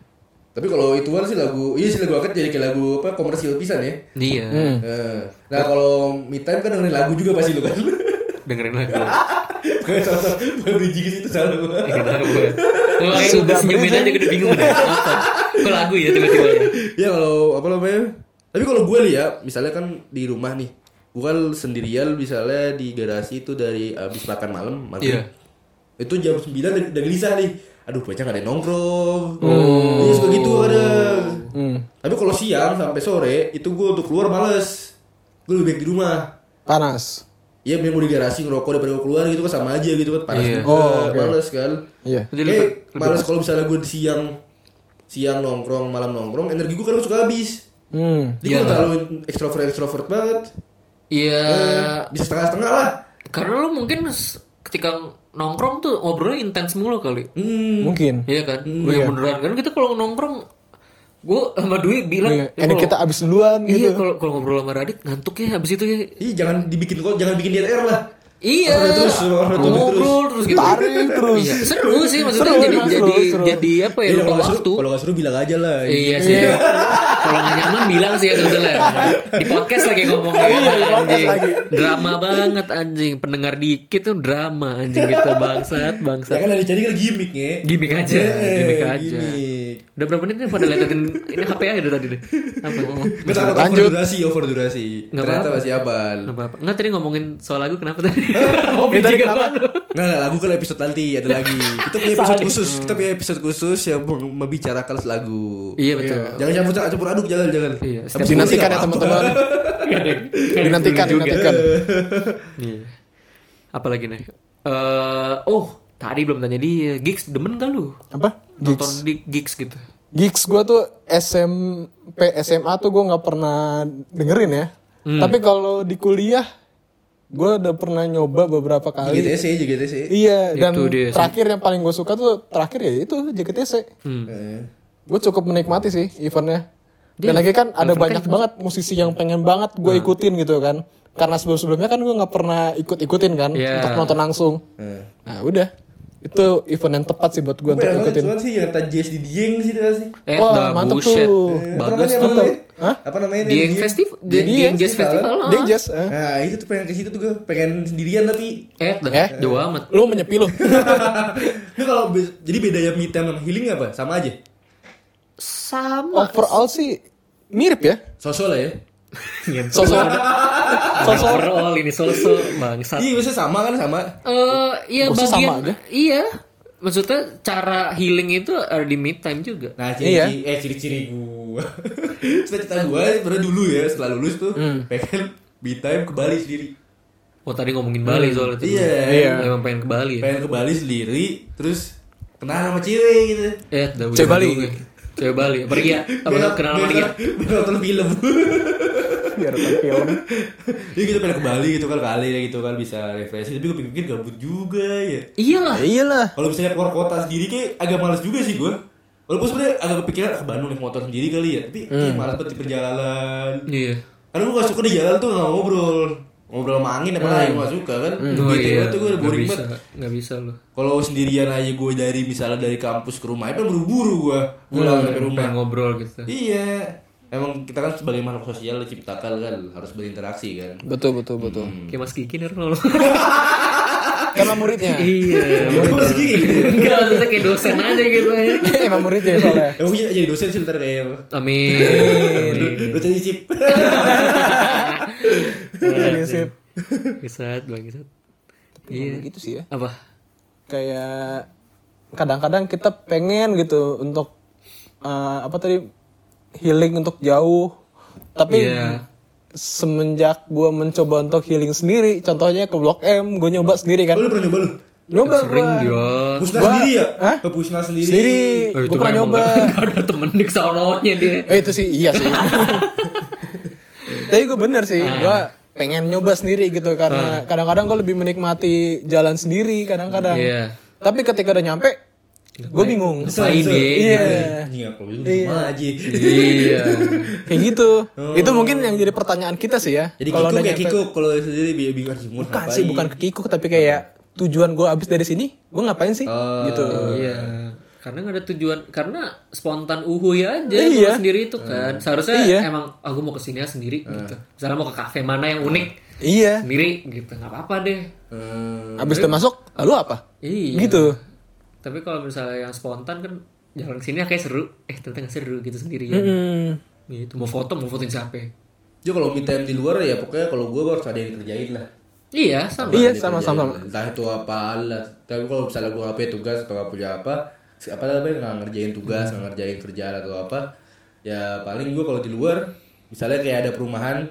Speaker 1: Tapi kalau itu kan sih lagu Iya sih lagu akad jadi kayak lagu apa komersial pisan ya
Speaker 2: Iya.
Speaker 1: Eh, Nah kalau me time kan dengerin lagu juga pasti lu kan
Speaker 2: Dengerin lagu.
Speaker 1: Kayak salah satu bridging ke situ salah gua.
Speaker 2: Ya, kenapa gue? Sudah senyumin aja gue udah bingung deh. Apa? Kok lagu ya tiba-tiba ya?
Speaker 1: Ya kalau apa namanya? Tapi kalau gue nih ya, misalnya kan di rumah nih, bukan sendirian misalnya di garasi itu dari abis makan malam, maghrib.
Speaker 2: Iya.
Speaker 1: Itu jam 9 udah, udah gelisah nih. Aduh, bocah gak ada yang nongkrong. Oh. Iya, suka gitu kadang. Tapi kalau siang sampai sore, itu gue untuk keluar males. Gue lebih baik di rumah.
Speaker 3: Panas.
Speaker 1: Iya, mau di garasi ngerokok daripada gue keluar gitu kan sama aja gitu kan panas
Speaker 2: Iya.
Speaker 1: juga,
Speaker 3: Oh, oke.
Speaker 1: males kan.
Speaker 3: Iya.
Speaker 2: Jadi lebih- lebih
Speaker 1: males kalau misalnya gue siang siang nongkrong, malam nongkrong, energi gue kadang suka habis.
Speaker 3: Hmm.
Speaker 1: Jadi gue terlalu ekstrovert ekstrovert banget.
Speaker 2: Iya.
Speaker 1: Bisa setengah-setengah lah.
Speaker 2: Karena lu mungkin ketika nongkrong tuh ngobrolnya intens mulu kali.
Speaker 1: Hmm.
Speaker 3: Mungkin.
Speaker 2: Iya kan? Gue yang beneran. Karena kita kalau nongkrong, gue sama Dwi bilang,
Speaker 3: Iya.
Speaker 2: "Eh,
Speaker 3: Ini
Speaker 2: kalau-
Speaker 3: kita abis duluan
Speaker 2: Iya,
Speaker 3: gitu.
Speaker 2: kalau kalau ngobrol sama Radit ngantuk ya habis itu ya.
Speaker 1: Ih, jangan dibikin kok, jangan bikin DTR lah.
Speaker 2: Iya.
Speaker 1: Ngobrol terus, ngobrol terus.
Speaker 2: gitu.
Speaker 3: Tarik terus.
Speaker 2: Iya, seru sih maksudnya
Speaker 3: Seru,
Speaker 2: jadi
Speaker 3: seru,
Speaker 2: jadi
Speaker 3: seru.
Speaker 2: jadi apa ya
Speaker 1: Iya, kalau nggak seru,
Speaker 2: waktu.
Speaker 1: kalau nggak seru bilang aja lah.
Speaker 2: Iya sih. Kalau nggak nyaman bilang sih ya sebetulnya. Di podcast lagi ngomong
Speaker 3: Iya,
Speaker 2: anjing.
Speaker 3: lagi.
Speaker 2: Drama banget anjing. Pendengar dikit tuh drama anjing gitu bangsat
Speaker 1: Ya
Speaker 2: bangsat.
Speaker 1: kan ada jadi kan gimmick ya.
Speaker 2: Gimik aja,
Speaker 1: Eh,
Speaker 2: gimik aja.
Speaker 1: gimmick.
Speaker 2: Udah berapa menit nih pada liatin ini HP aja dari tadi deh. Apa?
Speaker 1: Kita takut over
Speaker 3: Lanjut.
Speaker 1: durasi, over durasi.
Speaker 2: Nggak
Speaker 1: Ternyata
Speaker 2: apa-apa.
Speaker 1: masih abal.
Speaker 2: Nggak apa-apa. Nggak tadi ngomongin soal lagu kenapa tadi? Oh,
Speaker 3: tadi kenapa?
Speaker 1: Nggak, lagu kan episode nanti ada lagi. Kita punya episode khusus, kita punya episode khusus yang mem- membicarakan lagu.
Speaker 2: Iya betul.
Speaker 1: Jangan campur campur aduk, jangan jangan.
Speaker 2: Iya, setiap-
Speaker 1: musik
Speaker 3: Dinantikan ya teman-teman. Dinantikan, dinantikan.
Speaker 2: Iya. Apalagi nih? Eh, oh, tadi belum tanya dia. Gigs demen gak lu?
Speaker 3: Apa?
Speaker 2: Nonton
Speaker 3: Gigs.
Speaker 2: di gigs gitu.
Speaker 3: Gigs gue tuh SMP SMA tuh gue nggak pernah dengerin ya.
Speaker 2: Hmm.
Speaker 3: Tapi kalau di kuliah gue udah pernah nyoba beberapa kali.
Speaker 1: JGTC, JGTC.
Speaker 3: Iya dan
Speaker 2: Itu dia sih.
Speaker 3: terakhir yang paling gue suka tuh terakhir ya itu JKTC.
Speaker 2: Hmm.
Speaker 1: Eh.
Speaker 3: Gue cukup menikmati sih eventnya. Dan lagi kan ada banyak banget musisi yang pengen banget gue
Speaker 2: Nah.
Speaker 3: ikutin gitu kan. Karena sebelum-sebelumnya kan gue nggak pernah ikut-ikutin kan
Speaker 2: Iya.
Speaker 3: untuk nonton langsung.
Speaker 1: Eh.
Speaker 3: Nah udah itu event yang tepat sih buat gue untuk ikutin.
Speaker 1: cuman sih yang tadi Jazz di Dieng sih dia sih.
Speaker 2: Eh,
Speaker 3: Wah, mantep
Speaker 2: buset.
Speaker 3: tuh.
Speaker 1: Eh, apa
Speaker 2: Bagus
Speaker 1: namanya,
Speaker 2: tuh.
Speaker 1: apa namanya?
Speaker 3: Hah?
Speaker 1: Apa namanya?
Speaker 2: Dieng Festival,
Speaker 3: Dieng
Speaker 2: Dieng Jazz
Speaker 1: Festival.
Speaker 2: Festival.
Speaker 3: Dia
Speaker 2: ah.
Speaker 3: jazz. eh.
Speaker 1: Nah itu tuh pengen ke situ tuh gue pengen sendirian tapi
Speaker 2: Eh, dah.
Speaker 3: Eh?
Speaker 2: Jauh amat.
Speaker 3: Lu menyepi lu.
Speaker 1: Ini kalau jadi bedanya me time sama healing apa? Sama aja.
Speaker 2: Sama.
Speaker 3: Overall sih mirip ya.
Speaker 1: Sosok lah ya.
Speaker 3: Sosok
Speaker 2: Sosok overall ini sosok bangsat.
Speaker 1: Iya biasanya sama kan sama.
Speaker 2: Eh, iya
Speaker 3: Maksudnya
Speaker 2: bagian
Speaker 3: sama aja?
Speaker 2: iya. Maksudnya cara healing itu ada di mid time juga.
Speaker 1: Nah
Speaker 3: Iya.
Speaker 1: ciri-ciri eh ciri-ciri gua. Cita-cita gua sebenarnya dulu ya setelah lulus tuh pengen me time ke Bali sendiri.
Speaker 2: Oh tadi ngomongin Bali soal itu.
Speaker 1: Iya.
Speaker 3: Iya.
Speaker 2: Emang pengen ke Bali ya.
Speaker 1: Pengen ke Bali sendiri terus kenal sama cewek gitu.
Speaker 2: Eh, dah
Speaker 3: Cewek Bali.
Speaker 2: Cewek Bali. Pergi ya. Apa kenal sama dia?
Speaker 1: Biar nonton film.
Speaker 3: biar nonton film.
Speaker 1: Iya gitu pengen ke Bali gitu kan kali ya gitu kan bisa refreshing tapi gue pikir gabut juga ya.
Speaker 2: Iyalah.
Speaker 3: Ya iyalah.
Speaker 1: Kalau misalnya keluar kota sendiri kayak agak males juga sih gue. Walaupun sebenarnya agak kepikiran ke Bandung naik motor sendiri kali ya, tapi kayak malas banget di perjalanan.
Speaker 2: Iya.
Speaker 1: Karena gue gak suka di jalan tuh gak ngobrol. Ngobrol sama angin apa lain gue gak suka kan
Speaker 2: Oh
Speaker 1: gitu
Speaker 2: iya,
Speaker 1: tuh gue
Speaker 2: nggak
Speaker 1: boring
Speaker 2: bisa,
Speaker 1: banget
Speaker 2: nggak bisa loh.
Speaker 1: kalau sendirian aja gue dari misalnya dari kampus ke rumah itu buru-buru gue pulang ke rumah
Speaker 2: ngobrol gitu.
Speaker 1: iya emang kita kan sebagai makhluk sosial diciptakan kan harus berinteraksi kan
Speaker 3: Betul betul betul.
Speaker 2: Kayak Mas Kiki nih lo.
Speaker 3: Karena muridnya.
Speaker 2: iya.
Speaker 1: Terus gini,
Speaker 2: Enggak, maksudnya kayak dosen aja gitu ya.
Speaker 3: Emang muridnya soalnya.
Speaker 1: Emang punya jadi dosen sih ntar kayak
Speaker 2: Amin.
Speaker 1: dosen cip
Speaker 3: Jadi sip.
Speaker 2: Bangsat, bangsat. Iya.
Speaker 3: Gitu sih ya.
Speaker 2: Apa?
Speaker 3: Kayak kadang-kadang kita pengen gitu untuk eh, apa tadi healing untuk jauh. Tapi
Speaker 2: Iya.
Speaker 3: semenjak gue mencoba untuk healing sendiri, contohnya ke Blok M, gue nyoba sendiri kan.
Speaker 1: lu pernah nyoba lu
Speaker 3: Nyoba
Speaker 2: Sering
Speaker 3: gua.
Speaker 2: dia.
Speaker 1: pusna
Speaker 3: Gua-
Speaker 1: sendiri ya
Speaker 3: Hah?
Speaker 1: ke pusna sendiri
Speaker 3: Sendiri,
Speaker 2: Oh,
Speaker 3: gue pernah nyoba.
Speaker 2: Gak ada temen di sononya dia.
Speaker 3: Eh itu sih iya sih. Tapi gue bener sih, gue pengen nyoba sendiri gitu karena kadang-kadang gue lebih menikmati jalan sendiri kadang-kadang.
Speaker 2: Iya.
Speaker 3: Tapi ketika udah nyampe, gue bingung.
Speaker 2: Ngapain deh?
Speaker 3: Iya,
Speaker 1: lu cuma aja
Speaker 2: Iya.
Speaker 3: kayak gitu. Itu mungkin yang jadi pertanyaan kita sih ya.
Speaker 1: jadi
Speaker 3: Kalau
Speaker 1: kikuk kayak kikuk kalau sendiri bi- bingung
Speaker 3: Bukan sih, bukan kekikuk tapi kayak tujuan gue abis dari sini, gue ngapain sih?
Speaker 1: Oh.
Speaker 3: gitu.
Speaker 2: Iya. Karena gak ada tujuan, karena spontan uhuy aja
Speaker 3: Iya.
Speaker 2: sendiri itu kan. Seharusnya
Speaker 3: Iya.
Speaker 2: emang aku mau ke sini sendiri gitu. Misalnya mau ke kafe mana yang unik
Speaker 3: Iya.
Speaker 2: sendiri gitu, nggak apa-apa deh.
Speaker 1: Hmm,
Speaker 3: Abis udah masuk, lalu apa?
Speaker 2: Iya.
Speaker 3: Gitu.
Speaker 2: Tapi kalau misalnya yang spontan kan jalan sini kayak seru, eh ternyata nggak seru gitu sendirian.
Speaker 3: Hmm.
Speaker 2: Gitu mau foto mau fotoin siapa?
Speaker 1: Jadi kalau me time di luar ya pokoknya kalau gue harus ada yang dikerjain lah.
Speaker 2: Iya sama.
Speaker 3: Iya, sama-sama.
Speaker 1: dikerjain. Entah itu apa lah. Tapi kalau misalnya gue apa tugas atau nggak punya apa, apa namanya nggak ngerjain tugas, nggak ngerjain kerjaan atau apa, ya paling gue kalau di luar, misalnya kayak ada perumahan,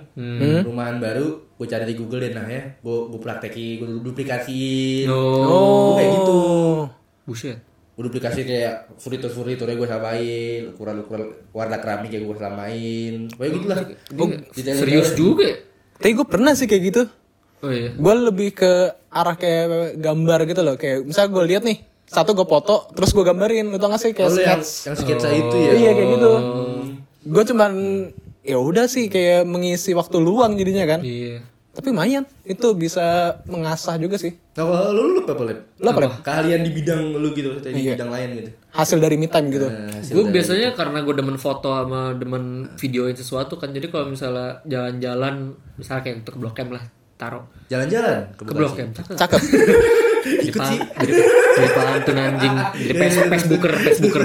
Speaker 1: perumahan baru, gue cari di Google deh nah ya, gue gue praktekin, gue duplikasiin,
Speaker 2: Oh,
Speaker 1: Gua kayak gitu.
Speaker 2: buset.
Speaker 1: Gue duplikasi kayak furnitur furniturnya gue samain, ukuran ukuran warna keramik yang gue samain, kayak gitu lah.
Speaker 2: Dia serius juga. ya?
Speaker 3: Tapi gue pernah sih kayak gitu.
Speaker 2: Oh iya.
Speaker 3: gue lebih ke arah kayak gambar gitu loh kayak misalnya gue lihat nih satu gue foto terus gue gambarin lu tau gak sih kayak
Speaker 1: Kalau yang,
Speaker 3: sketch
Speaker 1: yang sketsa itu ya.
Speaker 3: iya kayak gitu gue cuman ya udah sih kayak mengisi waktu luang jadinya kan
Speaker 2: Iya.
Speaker 3: tapi lumayan itu bisa mengasah juga sih
Speaker 1: Nah, lu lu apa Lep?
Speaker 3: Lu apa, Lep?
Speaker 1: Keahlian di bidang lu gitu, di
Speaker 3: Iya.
Speaker 1: bidang lain gitu.
Speaker 3: hasil dari me time gitu
Speaker 1: Nah, hasil
Speaker 2: Gue biasanya karena gue demen foto sama demen videoin sesuatu kan. Jadi kalau misalnya jalan-jalan, misalnya kayak untuk ke Blok M lah, taruh
Speaker 1: jalan-jalan ke.
Speaker 2: Blok M. Cakep. Jadi pan- jadi pantun anjing, jadi Facebook Facebooker, Facebooker.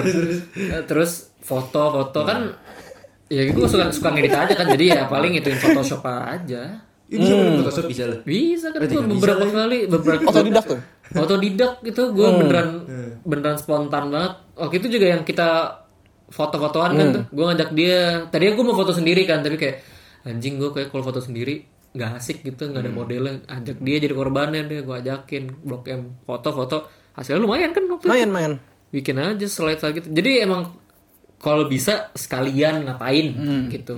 Speaker 2: Eh, Terus foto-foto kan, ya gue suka suka ngedit aja kan. Jadi ya paling ituin Photoshop aja.
Speaker 1: Bisa hmm. Photoshop bisa lu.
Speaker 2: Bisa kan gue beberapa kali, beberapa
Speaker 3: otodidak tuh
Speaker 2: Otodidak itu gue beneran beneran spontan banget. Waktu itu juga yang kita foto-fotoan kan tuh. Gue ngajak dia. Tadinya gue mau foto sendiri kan, tapi kayak anjing gue kayak kalau foto sendiri nggak asik gitu, nggak ada modelnya. Ajak dia jadi korbannya deh, gue ajakin blok M foto-foto. Hasilnya lumayan kan waktu itu.
Speaker 3: lumayan main
Speaker 2: Bikin aja slide gitu. Jadi emang kalau bisa sekalian ngapain gitu.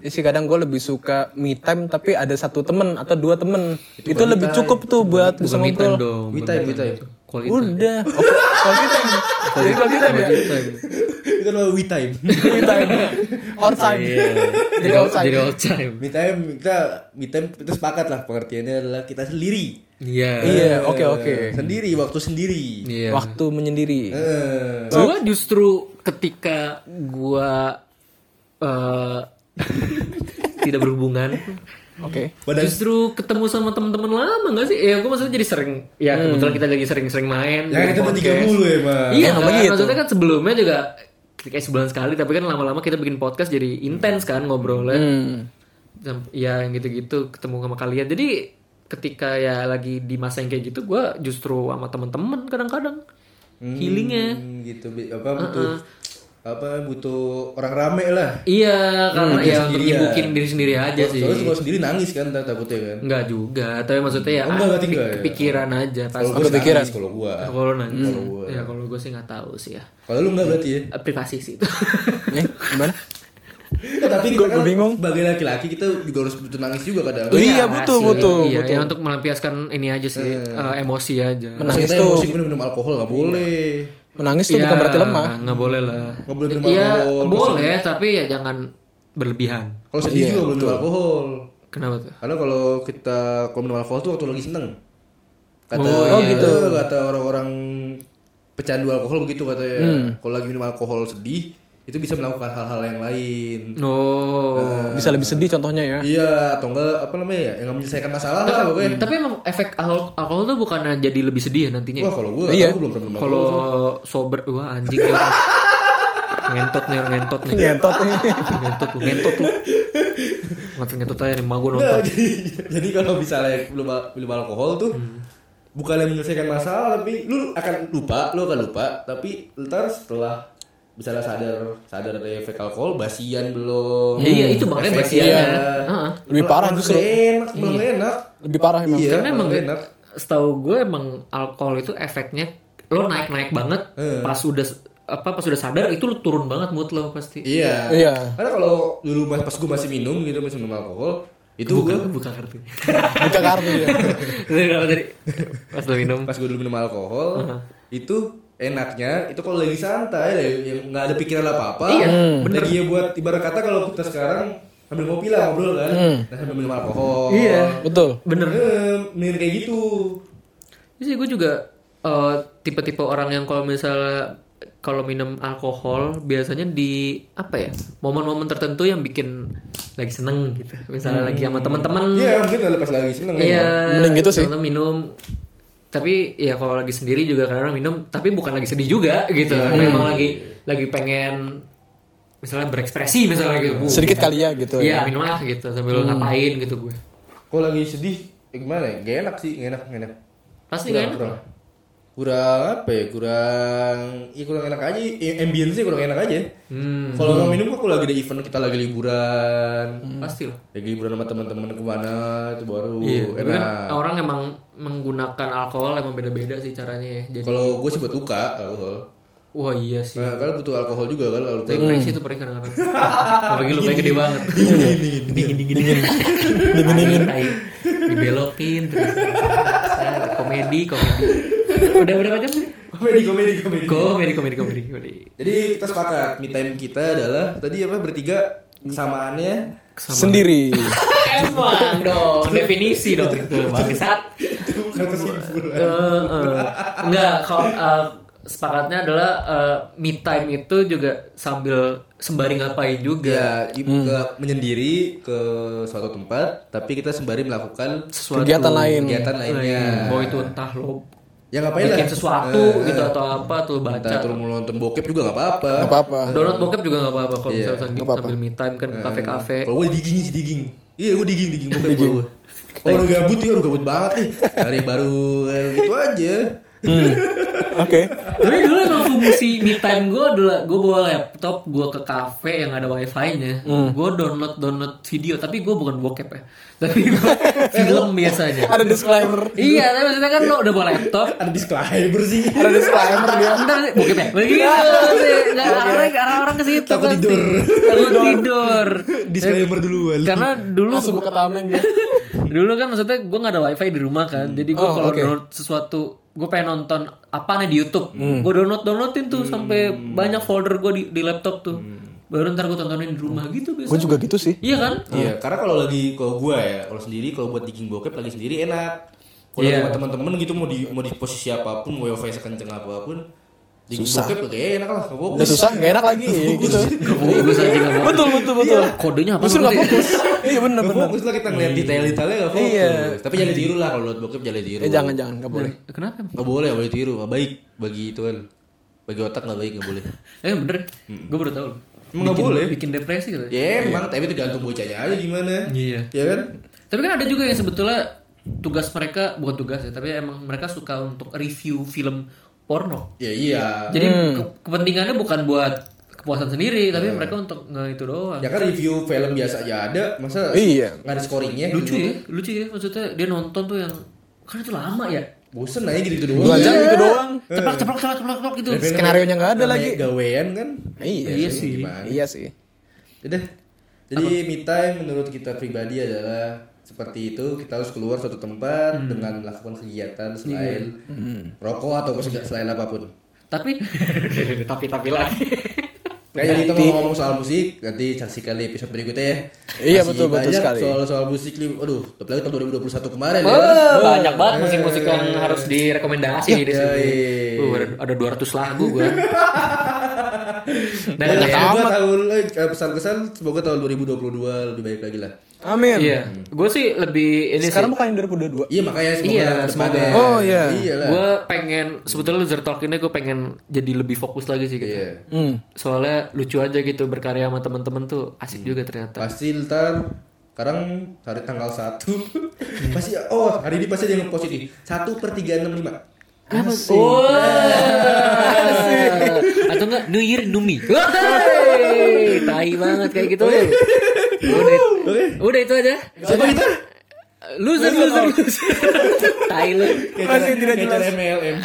Speaker 3: Ya sih kadang gue lebih suka me time tapi ada satu temen atau dua temen itu, lebih cukup tuh buat bisa
Speaker 2: Bukan me time
Speaker 3: ngobrol
Speaker 2: dong.
Speaker 1: Me time,
Speaker 2: me
Speaker 1: me time.
Speaker 2: Quality time.
Speaker 3: udah oh, quality time jadi quality time ya
Speaker 2: Quality time.
Speaker 1: Itu namanya we time.
Speaker 3: me time all time jadi all time
Speaker 2: Jadi all time.
Speaker 1: me time kita me time kita sepakat lah pengertiannya adalah kita sendiri.
Speaker 2: Iya.
Speaker 3: iya oke oke
Speaker 1: Sendiri, waktu sendiri.
Speaker 2: Iya.
Speaker 3: waktu menyendiri
Speaker 1: Eh,
Speaker 2: Gua justru ketika gua eh tidak berhubungan,
Speaker 3: oke
Speaker 1: Badan-
Speaker 2: justru ketemu sama teman-teman lama gak sih? Ya gua maksudnya jadi sering, ya kebetulan kita lagi sering-sering main. Bikin
Speaker 1: kita bertiga
Speaker 2: podcast.
Speaker 1: mulu ya, Bang.
Speaker 2: Iya,
Speaker 3: Emang
Speaker 2: kan?
Speaker 3: begitu.
Speaker 2: maksudnya kan sebelumnya juga kayak sebulan sekali, tapi kan lama-lama kita bikin podcast jadi intens kan ngobrolnya.
Speaker 3: hmm.
Speaker 2: Ya yang gitu-gitu ketemu sama kalian. Jadi ketika ya lagi di masa yang kayak gitu, gua justru sama teman-teman kadang-kadang healingnya.
Speaker 1: Hmm, gitu Bi. apa butuh apa butuh orang rame lah.
Speaker 2: Iya, karena
Speaker 1: dia
Speaker 2: ya untuk
Speaker 1: sendirian.
Speaker 2: nyibukin diri sendiri aja sih.
Speaker 1: Soalnya kalau sendiri nangis kan tak- takutnya kan.
Speaker 2: Enggak juga, tapi maksudnya ya
Speaker 1: Oh, enggak, berarti
Speaker 2: kepi-
Speaker 1: enggak ya?
Speaker 2: kepikiran aja pas
Speaker 1: Kalau
Speaker 3: Oh,
Speaker 1: gue
Speaker 3: kepikiran.
Speaker 1: nangis kalau gua.
Speaker 2: kalau nangis.
Speaker 1: Kalau gua.
Speaker 2: Ya kalau gue sih nggak tahu sih ya.
Speaker 1: Kalau lu enggak berarti ya.
Speaker 2: Eh, Privasi sih itu.
Speaker 3: Eh, gimana
Speaker 1: Ya, tapi kita kan
Speaker 3: bingung.
Speaker 1: sebagai laki-laki kita juga harus butuh nangis juga kadang.
Speaker 3: Iya, butuh, butuh,
Speaker 2: Iya,
Speaker 3: butuh.
Speaker 2: ya untuk melampiaskan ini aja sih, eh, emosi aja.
Speaker 3: Menang.
Speaker 1: Nangis
Speaker 3: Nangis
Speaker 1: tuh. Emosi minum, minum alkohol nggak boleh.
Speaker 3: Menangis tuh
Speaker 2: Iya,
Speaker 3: bukan berarti lemah
Speaker 2: Nggak boleh lah.
Speaker 1: Nggak boleh minum
Speaker 2: Iya,
Speaker 1: alkohol.
Speaker 2: boleh, tapi ya jangan berlebihan.
Speaker 1: Kalau sedih juga boleh minum alkohol.
Speaker 2: Kenapa tuh?
Speaker 1: Karena kalau kita kalau minum alkohol tuh waktu lagi seneng. Kata
Speaker 2: Oh,
Speaker 3: iya. gitu.
Speaker 1: kata orang-orang pecandu alkohol begitu katanya.
Speaker 3: Hmm.
Speaker 1: Kalau lagi minum alkohol sedih, itu bisa melakukan hal-hal yang lain.
Speaker 2: Oh.
Speaker 3: Bisa lebih sedih contohnya ya.
Speaker 1: Iya, atau enggak apa namanya ya, yang menyelesaikan masalah lah pokoknya.
Speaker 2: Tapi emang efek alkohol, alkohol tuh bukannya jadi lebih sedih ya nantinya?
Speaker 1: Wah kalau gue,
Speaker 3: Iya.
Speaker 1: belum pernah
Speaker 2: Kalau sober, wah anjing ya. ngentot nih, ngentot nih.
Speaker 3: Ngentot nih.
Speaker 2: ngentot lu, ngentot lu. Ngapain ngentot aja nih, emak gue nonton.
Speaker 1: jadi, jadi kalau misalnya belum minum alkohol tuh bukannya menyelesaikan masalah tapi lu akan lupa, lu akan lupa, tapi ntar setelah misalnya sadar sadar dari efek alkohol basian belum.
Speaker 2: Ya, iya, itu makanya basiannya. Heeh.
Speaker 3: Lebih parah justru.
Speaker 1: enak, malah nggak enak.
Speaker 3: Lebih parah emang.
Speaker 1: Iya,
Speaker 2: Karena emang
Speaker 1: enak.
Speaker 2: setahu gue emang alkohol itu efeknya lo naik naik banget
Speaker 1: Eh.
Speaker 2: pas udah apa pas udah sadar itu lo turun banget mood lo pasti.
Speaker 1: Iya.
Speaker 3: Iya.
Speaker 1: Karena kalau dulu pas gue masih minum gitu masih minum alkohol, itu gue
Speaker 2: Buka, kartu.
Speaker 3: Buka kartu ya.
Speaker 2: Dari? Pas lo minum.
Speaker 1: pas gue dulu minum alkohol itu enaknya itu kalau lagi santai lagi- yang nggak ada pikiran apa apa
Speaker 2: Iya,
Speaker 1: lagi ya buat ibarat kata kalau kita sekarang sambil ngopi lah ngobrol kan nah, sambil minum alkohol
Speaker 2: Iya.
Speaker 3: Betul.
Speaker 2: Bener.
Speaker 1: eh, mending kayak gitu
Speaker 2: Jadi gue juga eh, tipe-tipe orang yang kalau misalnya kalau minum alkohol biasanya di apa ya momen-momen tertentu yang bikin lagi seneng gitu misalnya lagi sama teman-teman
Speaker 1: iya mungkin kalau pas lagi seneng
Speaker 2: iya
Speaker 3: Mending gitu sih.
Speaker 2: minum tapi ya kalau lagi sendiri juga kadang minum tapi bukan lagi sedih juga gitu. Memang lagi lagi pengen misalnya berekspresi misalnya gitu. Bu.
Speaker 3: Sedikit kali ya gitu
Speaker 2: iya
Speaker 3: ya.
Speaker 2: minum lah gitu sambil ngapain gitu gue.
Speaker 1: Kalau lagi sedih ya gimana ya? Gak enak sih gak enak gak enak.
Speaker 2: Pasti gak enak
Speaker 1: kurang apa ya kurang ya kurang enak aja ya, ambience kurang enak aja
Speaker 2: hmm,
Speaker 1: kalau nggak minum aku lagi ada event kita lagi liburan
Speaker 2: pasti lah
Speaker 1: lagi liburan sama teman-teman ke mana itu baru
Speaker 2: Iya, tapi kan
Speaker 1: enak
Speaker 2: orang emang menggunakan alkohol emang beda-beda sih caranya ya. Jadi,
Speaker 1: kalau gue sih buat luka alkohol
Speaker 2: wah iya sih.
Speaker 1: nah, kalau butuh alkohol juga kan kalau
Speaker 2: Tapi depresi itu perih kadang-kadang. Apalagi lu kayak gede banget. Dingin, dingin, dingin. Dingin, dingin. Dibelokin terus. Komedi, komedi. Udah berapa jam sih?
Speaker 1: komedi komedi komedi
Speaker 2: Komedi, komedi, komedi, komedi.
Speaker 1: jadi kita sepakat me time kita adalah tadi apa bertiga kesamaannya
Speaker 3: Sendiri.
Speaker 2: Emang dong, definisi dong itu bangsat. Eh, eh. Enggak, kalau eh, sepakatnya adalah eh, me time itu juga sambil sembari ngapain juga.
Speaker 1: ya ibu ke menyendiri ke suatu tempat tapi kita sembari melakukan
Speaker 2: Sesuatu
Speaker 3: Kegiatan lain.
Speaker 1: kegiatan lainnya
Speaker 2: Mau itu entah lo
Speaker 1: ya ngapain lah
Speaker 2: bikin sesuatu
Speaker 1: Eh,
Speaker 2: gitu atau apa tuh
Speaker 1: entah
Speaker 2: baca.
Speaker 1: terus mau nonton bokep juga nggak apa-apa
Speaker 3: Gak apa-apa.
Speaker 2: Download bokep juga gak apa-apa kalau
Speaker 1: Iya,
Speaker 2: misalnya sambil,
Speaker 3: nggak
Speaker 2: sambil me time kan ke kafe-kafe.
Speaker 1: Kalau gue digging sih digging. Iya gue digging digging bokep gue. Kalau udah gabut ya udah gabut banget nih. Hari baru kayak gitu aja.
Speaker 3: Oke.
Speaker 2: Tapi dulu emang fungsi me time gue adalah gue bawa laptop gue ke kafe yang ada wifi-nya. Gue download download video tapi gue bukan bokep ya. Tapi gua film biasanya.
Speaker 3: Ada disclaimer.
Speaker 2: iya, tapi maksudnya kan lo udah bawa laptop.
Speaker 1: Ada disclaimer sih.
Speaker 3: Ada disclaimer dia.
Speaker 2: Bentar sih, bokep ya? Begitu sih. Nggak arah arah orang ke situ
Speaker 1: Takut tidur.
Speaker 2: Takut tidur.
Speaker 1: Disclaimer duluan.
Speaker 2: Karena dulu
Speaker 3: Langsung buka tameng dia.
Speaker 2: dulu kan maksudnya gue nggak ada wifi di rumah kan jadi gue
Speaker 3: Oh,
Speaker 2: kalau download sesuatu gue pengen nonton apa nih di YouTube gue download downloadin tuh sampai banyak folder gue di, di laptop tuh baru ntar gue tontonin di rumah gitu biasa
Speaker 3: Gue juga gitu sih.
Speaker 2: iya kan
Speaker 1: Iya, karena kalau lagi kalau gue ya, kalau sendiri kalau buat digging bokep lagi sendiri enak. Kalau sama teman-teman gitu mau di mau di posisi apa pun, mau wifi sekenceng apa pun, digging
Speaker 3: Susah.
Speaker 1: bokep kayak enak lah.
Speaker 3: Udah susah, gak enak lagi gitu. betul, betul, betul.
Speaker 2: kodenya apa
Speaker 3: Justru
Speaker 2: tuh
Speaker 3: gak fokus. Iya bener,
Speaker 1: Gak
Speaker 3: bener.
Speaker 1: fokus lah kita ngeliat detail-detailnya gak fokus.
Speaker 3: Iya.
Speaker 1: Tapi jangan ditiru lah kalau liat bokep jangan ditiru.
Speaker 3: Eh jangan, jangan, gak boleh.
Speaker 2: kenapa?
Speaker 1: Gak boleh, boleh tiru, gak baik bagi itu kan. Bagi otak gak baik, gak boleh.
Speaker 2: eh bener gue baru tahu
Speaker 1: Emang nggak
Speaker 2: Bikin-
Speaker 1: boleh?
Speaker 2: bikin depresi gitu
Speaker 1: Ya emang, tapi tergantung bocahnya aja gimana.
Speaker 2: Iya.
Speaker 1: Ya kan?
Speaker 2: Tapi kan ada juga yang sebetulnya tugas mereka bukan tugas ya, tapi emang mereka suka untuk review film porno.
Speaker 1: Ya iya.
Speaker 2: Jadi ke- kepentingannya bukan buat kepuasan sendiri, tapi mereka untuk nge itu doang.
Speaker 1: Ya kan review film biasa aja ada, masa
Speaker 3: Iya.
Speaker 1: nggak ada scoringnya?
Speaker 2: lucu ya, lucu ya maksudnya dia nonton tuh yang kan itu lama ya.
Speaker 1: Bosen aja gitu doang.
Speaker 3: Dua jam gitu doang.
Speaker 2: Ceplak ceplak ceplak ceplak ceplak gitu.
Speaker 3: Skenario-nya nggak ada lagi.
Speaker 1: Gawean kan?
Speaker 3: Iya,
Speaker 2: Iya
Speaker 3: sih.
Speaker 1: Gimana?
Speaker 3: Iya sih.
Speaker 1: Udah. Jadi me time menurut kita pribadi adalah seperti itu kita harus keluar suatu tempat dengan melakukan kegiatan selain rokok atau selain apa pun.
Speaker 2: Tapi tapi tapi lagi.
Speaker 1: Nah, jadi kita mau ngomong soal musik, nanti saksikan di episode berikutnya ya.
Speaker 3: Iya,
Speaker 1: Masih
Speaker 3: betul, betul sekali.
Speaker 1: Soal-soal musik nih, aduh, apalagi tahun 2021 kemarin ya.
Speaker 2: Wah, banyak banget musik-musik yang harus direkomendasi nih di sini.
Speaker 1: Yoi.
Speaker 2: Uh, ada, ada 200 lagu gua. Nah,
Speaker 1: Nah,
Speaker 2: ya,
Speaker 1: semoga tahun eh, pesan-kesan semoga tahun 2022 lebih baik lagi lah.
Speaker 3: Amin.
Speaker 2: iya. Gue sih lebih ini
Speaker 3: Sekarang
Speaker 2: sih.
Speaker 3: bukan yang 2022.
Speaker 1: Iya makanya semoga
Speaker 2: Iya, semoga.
Speaker 3: Oh, iya.
Speaker 1: Iya.
Speaker 2: Gue pengen sebetulnya loser talk ini gue pengen jadi lebih fokus lagi sih gitu.
Speaker 1: Iya.
Speaker 3: Hmm.
Speaker 2: Soalnya lucu aja gitu berkarya sama teman-teman tuh asik juga ternyata.
Speaker 1: Pasti ntar sekarang hari tanggal 1 pasti oh hari ini pasti ada yang ngepost ini 1 per 365
Speaker 2: Kenapa? Wah. Atau enggak New Year Numi. Tai banget kayak gitu. Udah, udah itu aja.
Speaker 1: Siapa kita?
Speaker 2: Loser, loser, loser. Tai lu.
Speaker 1: Masih tidak jelas MLM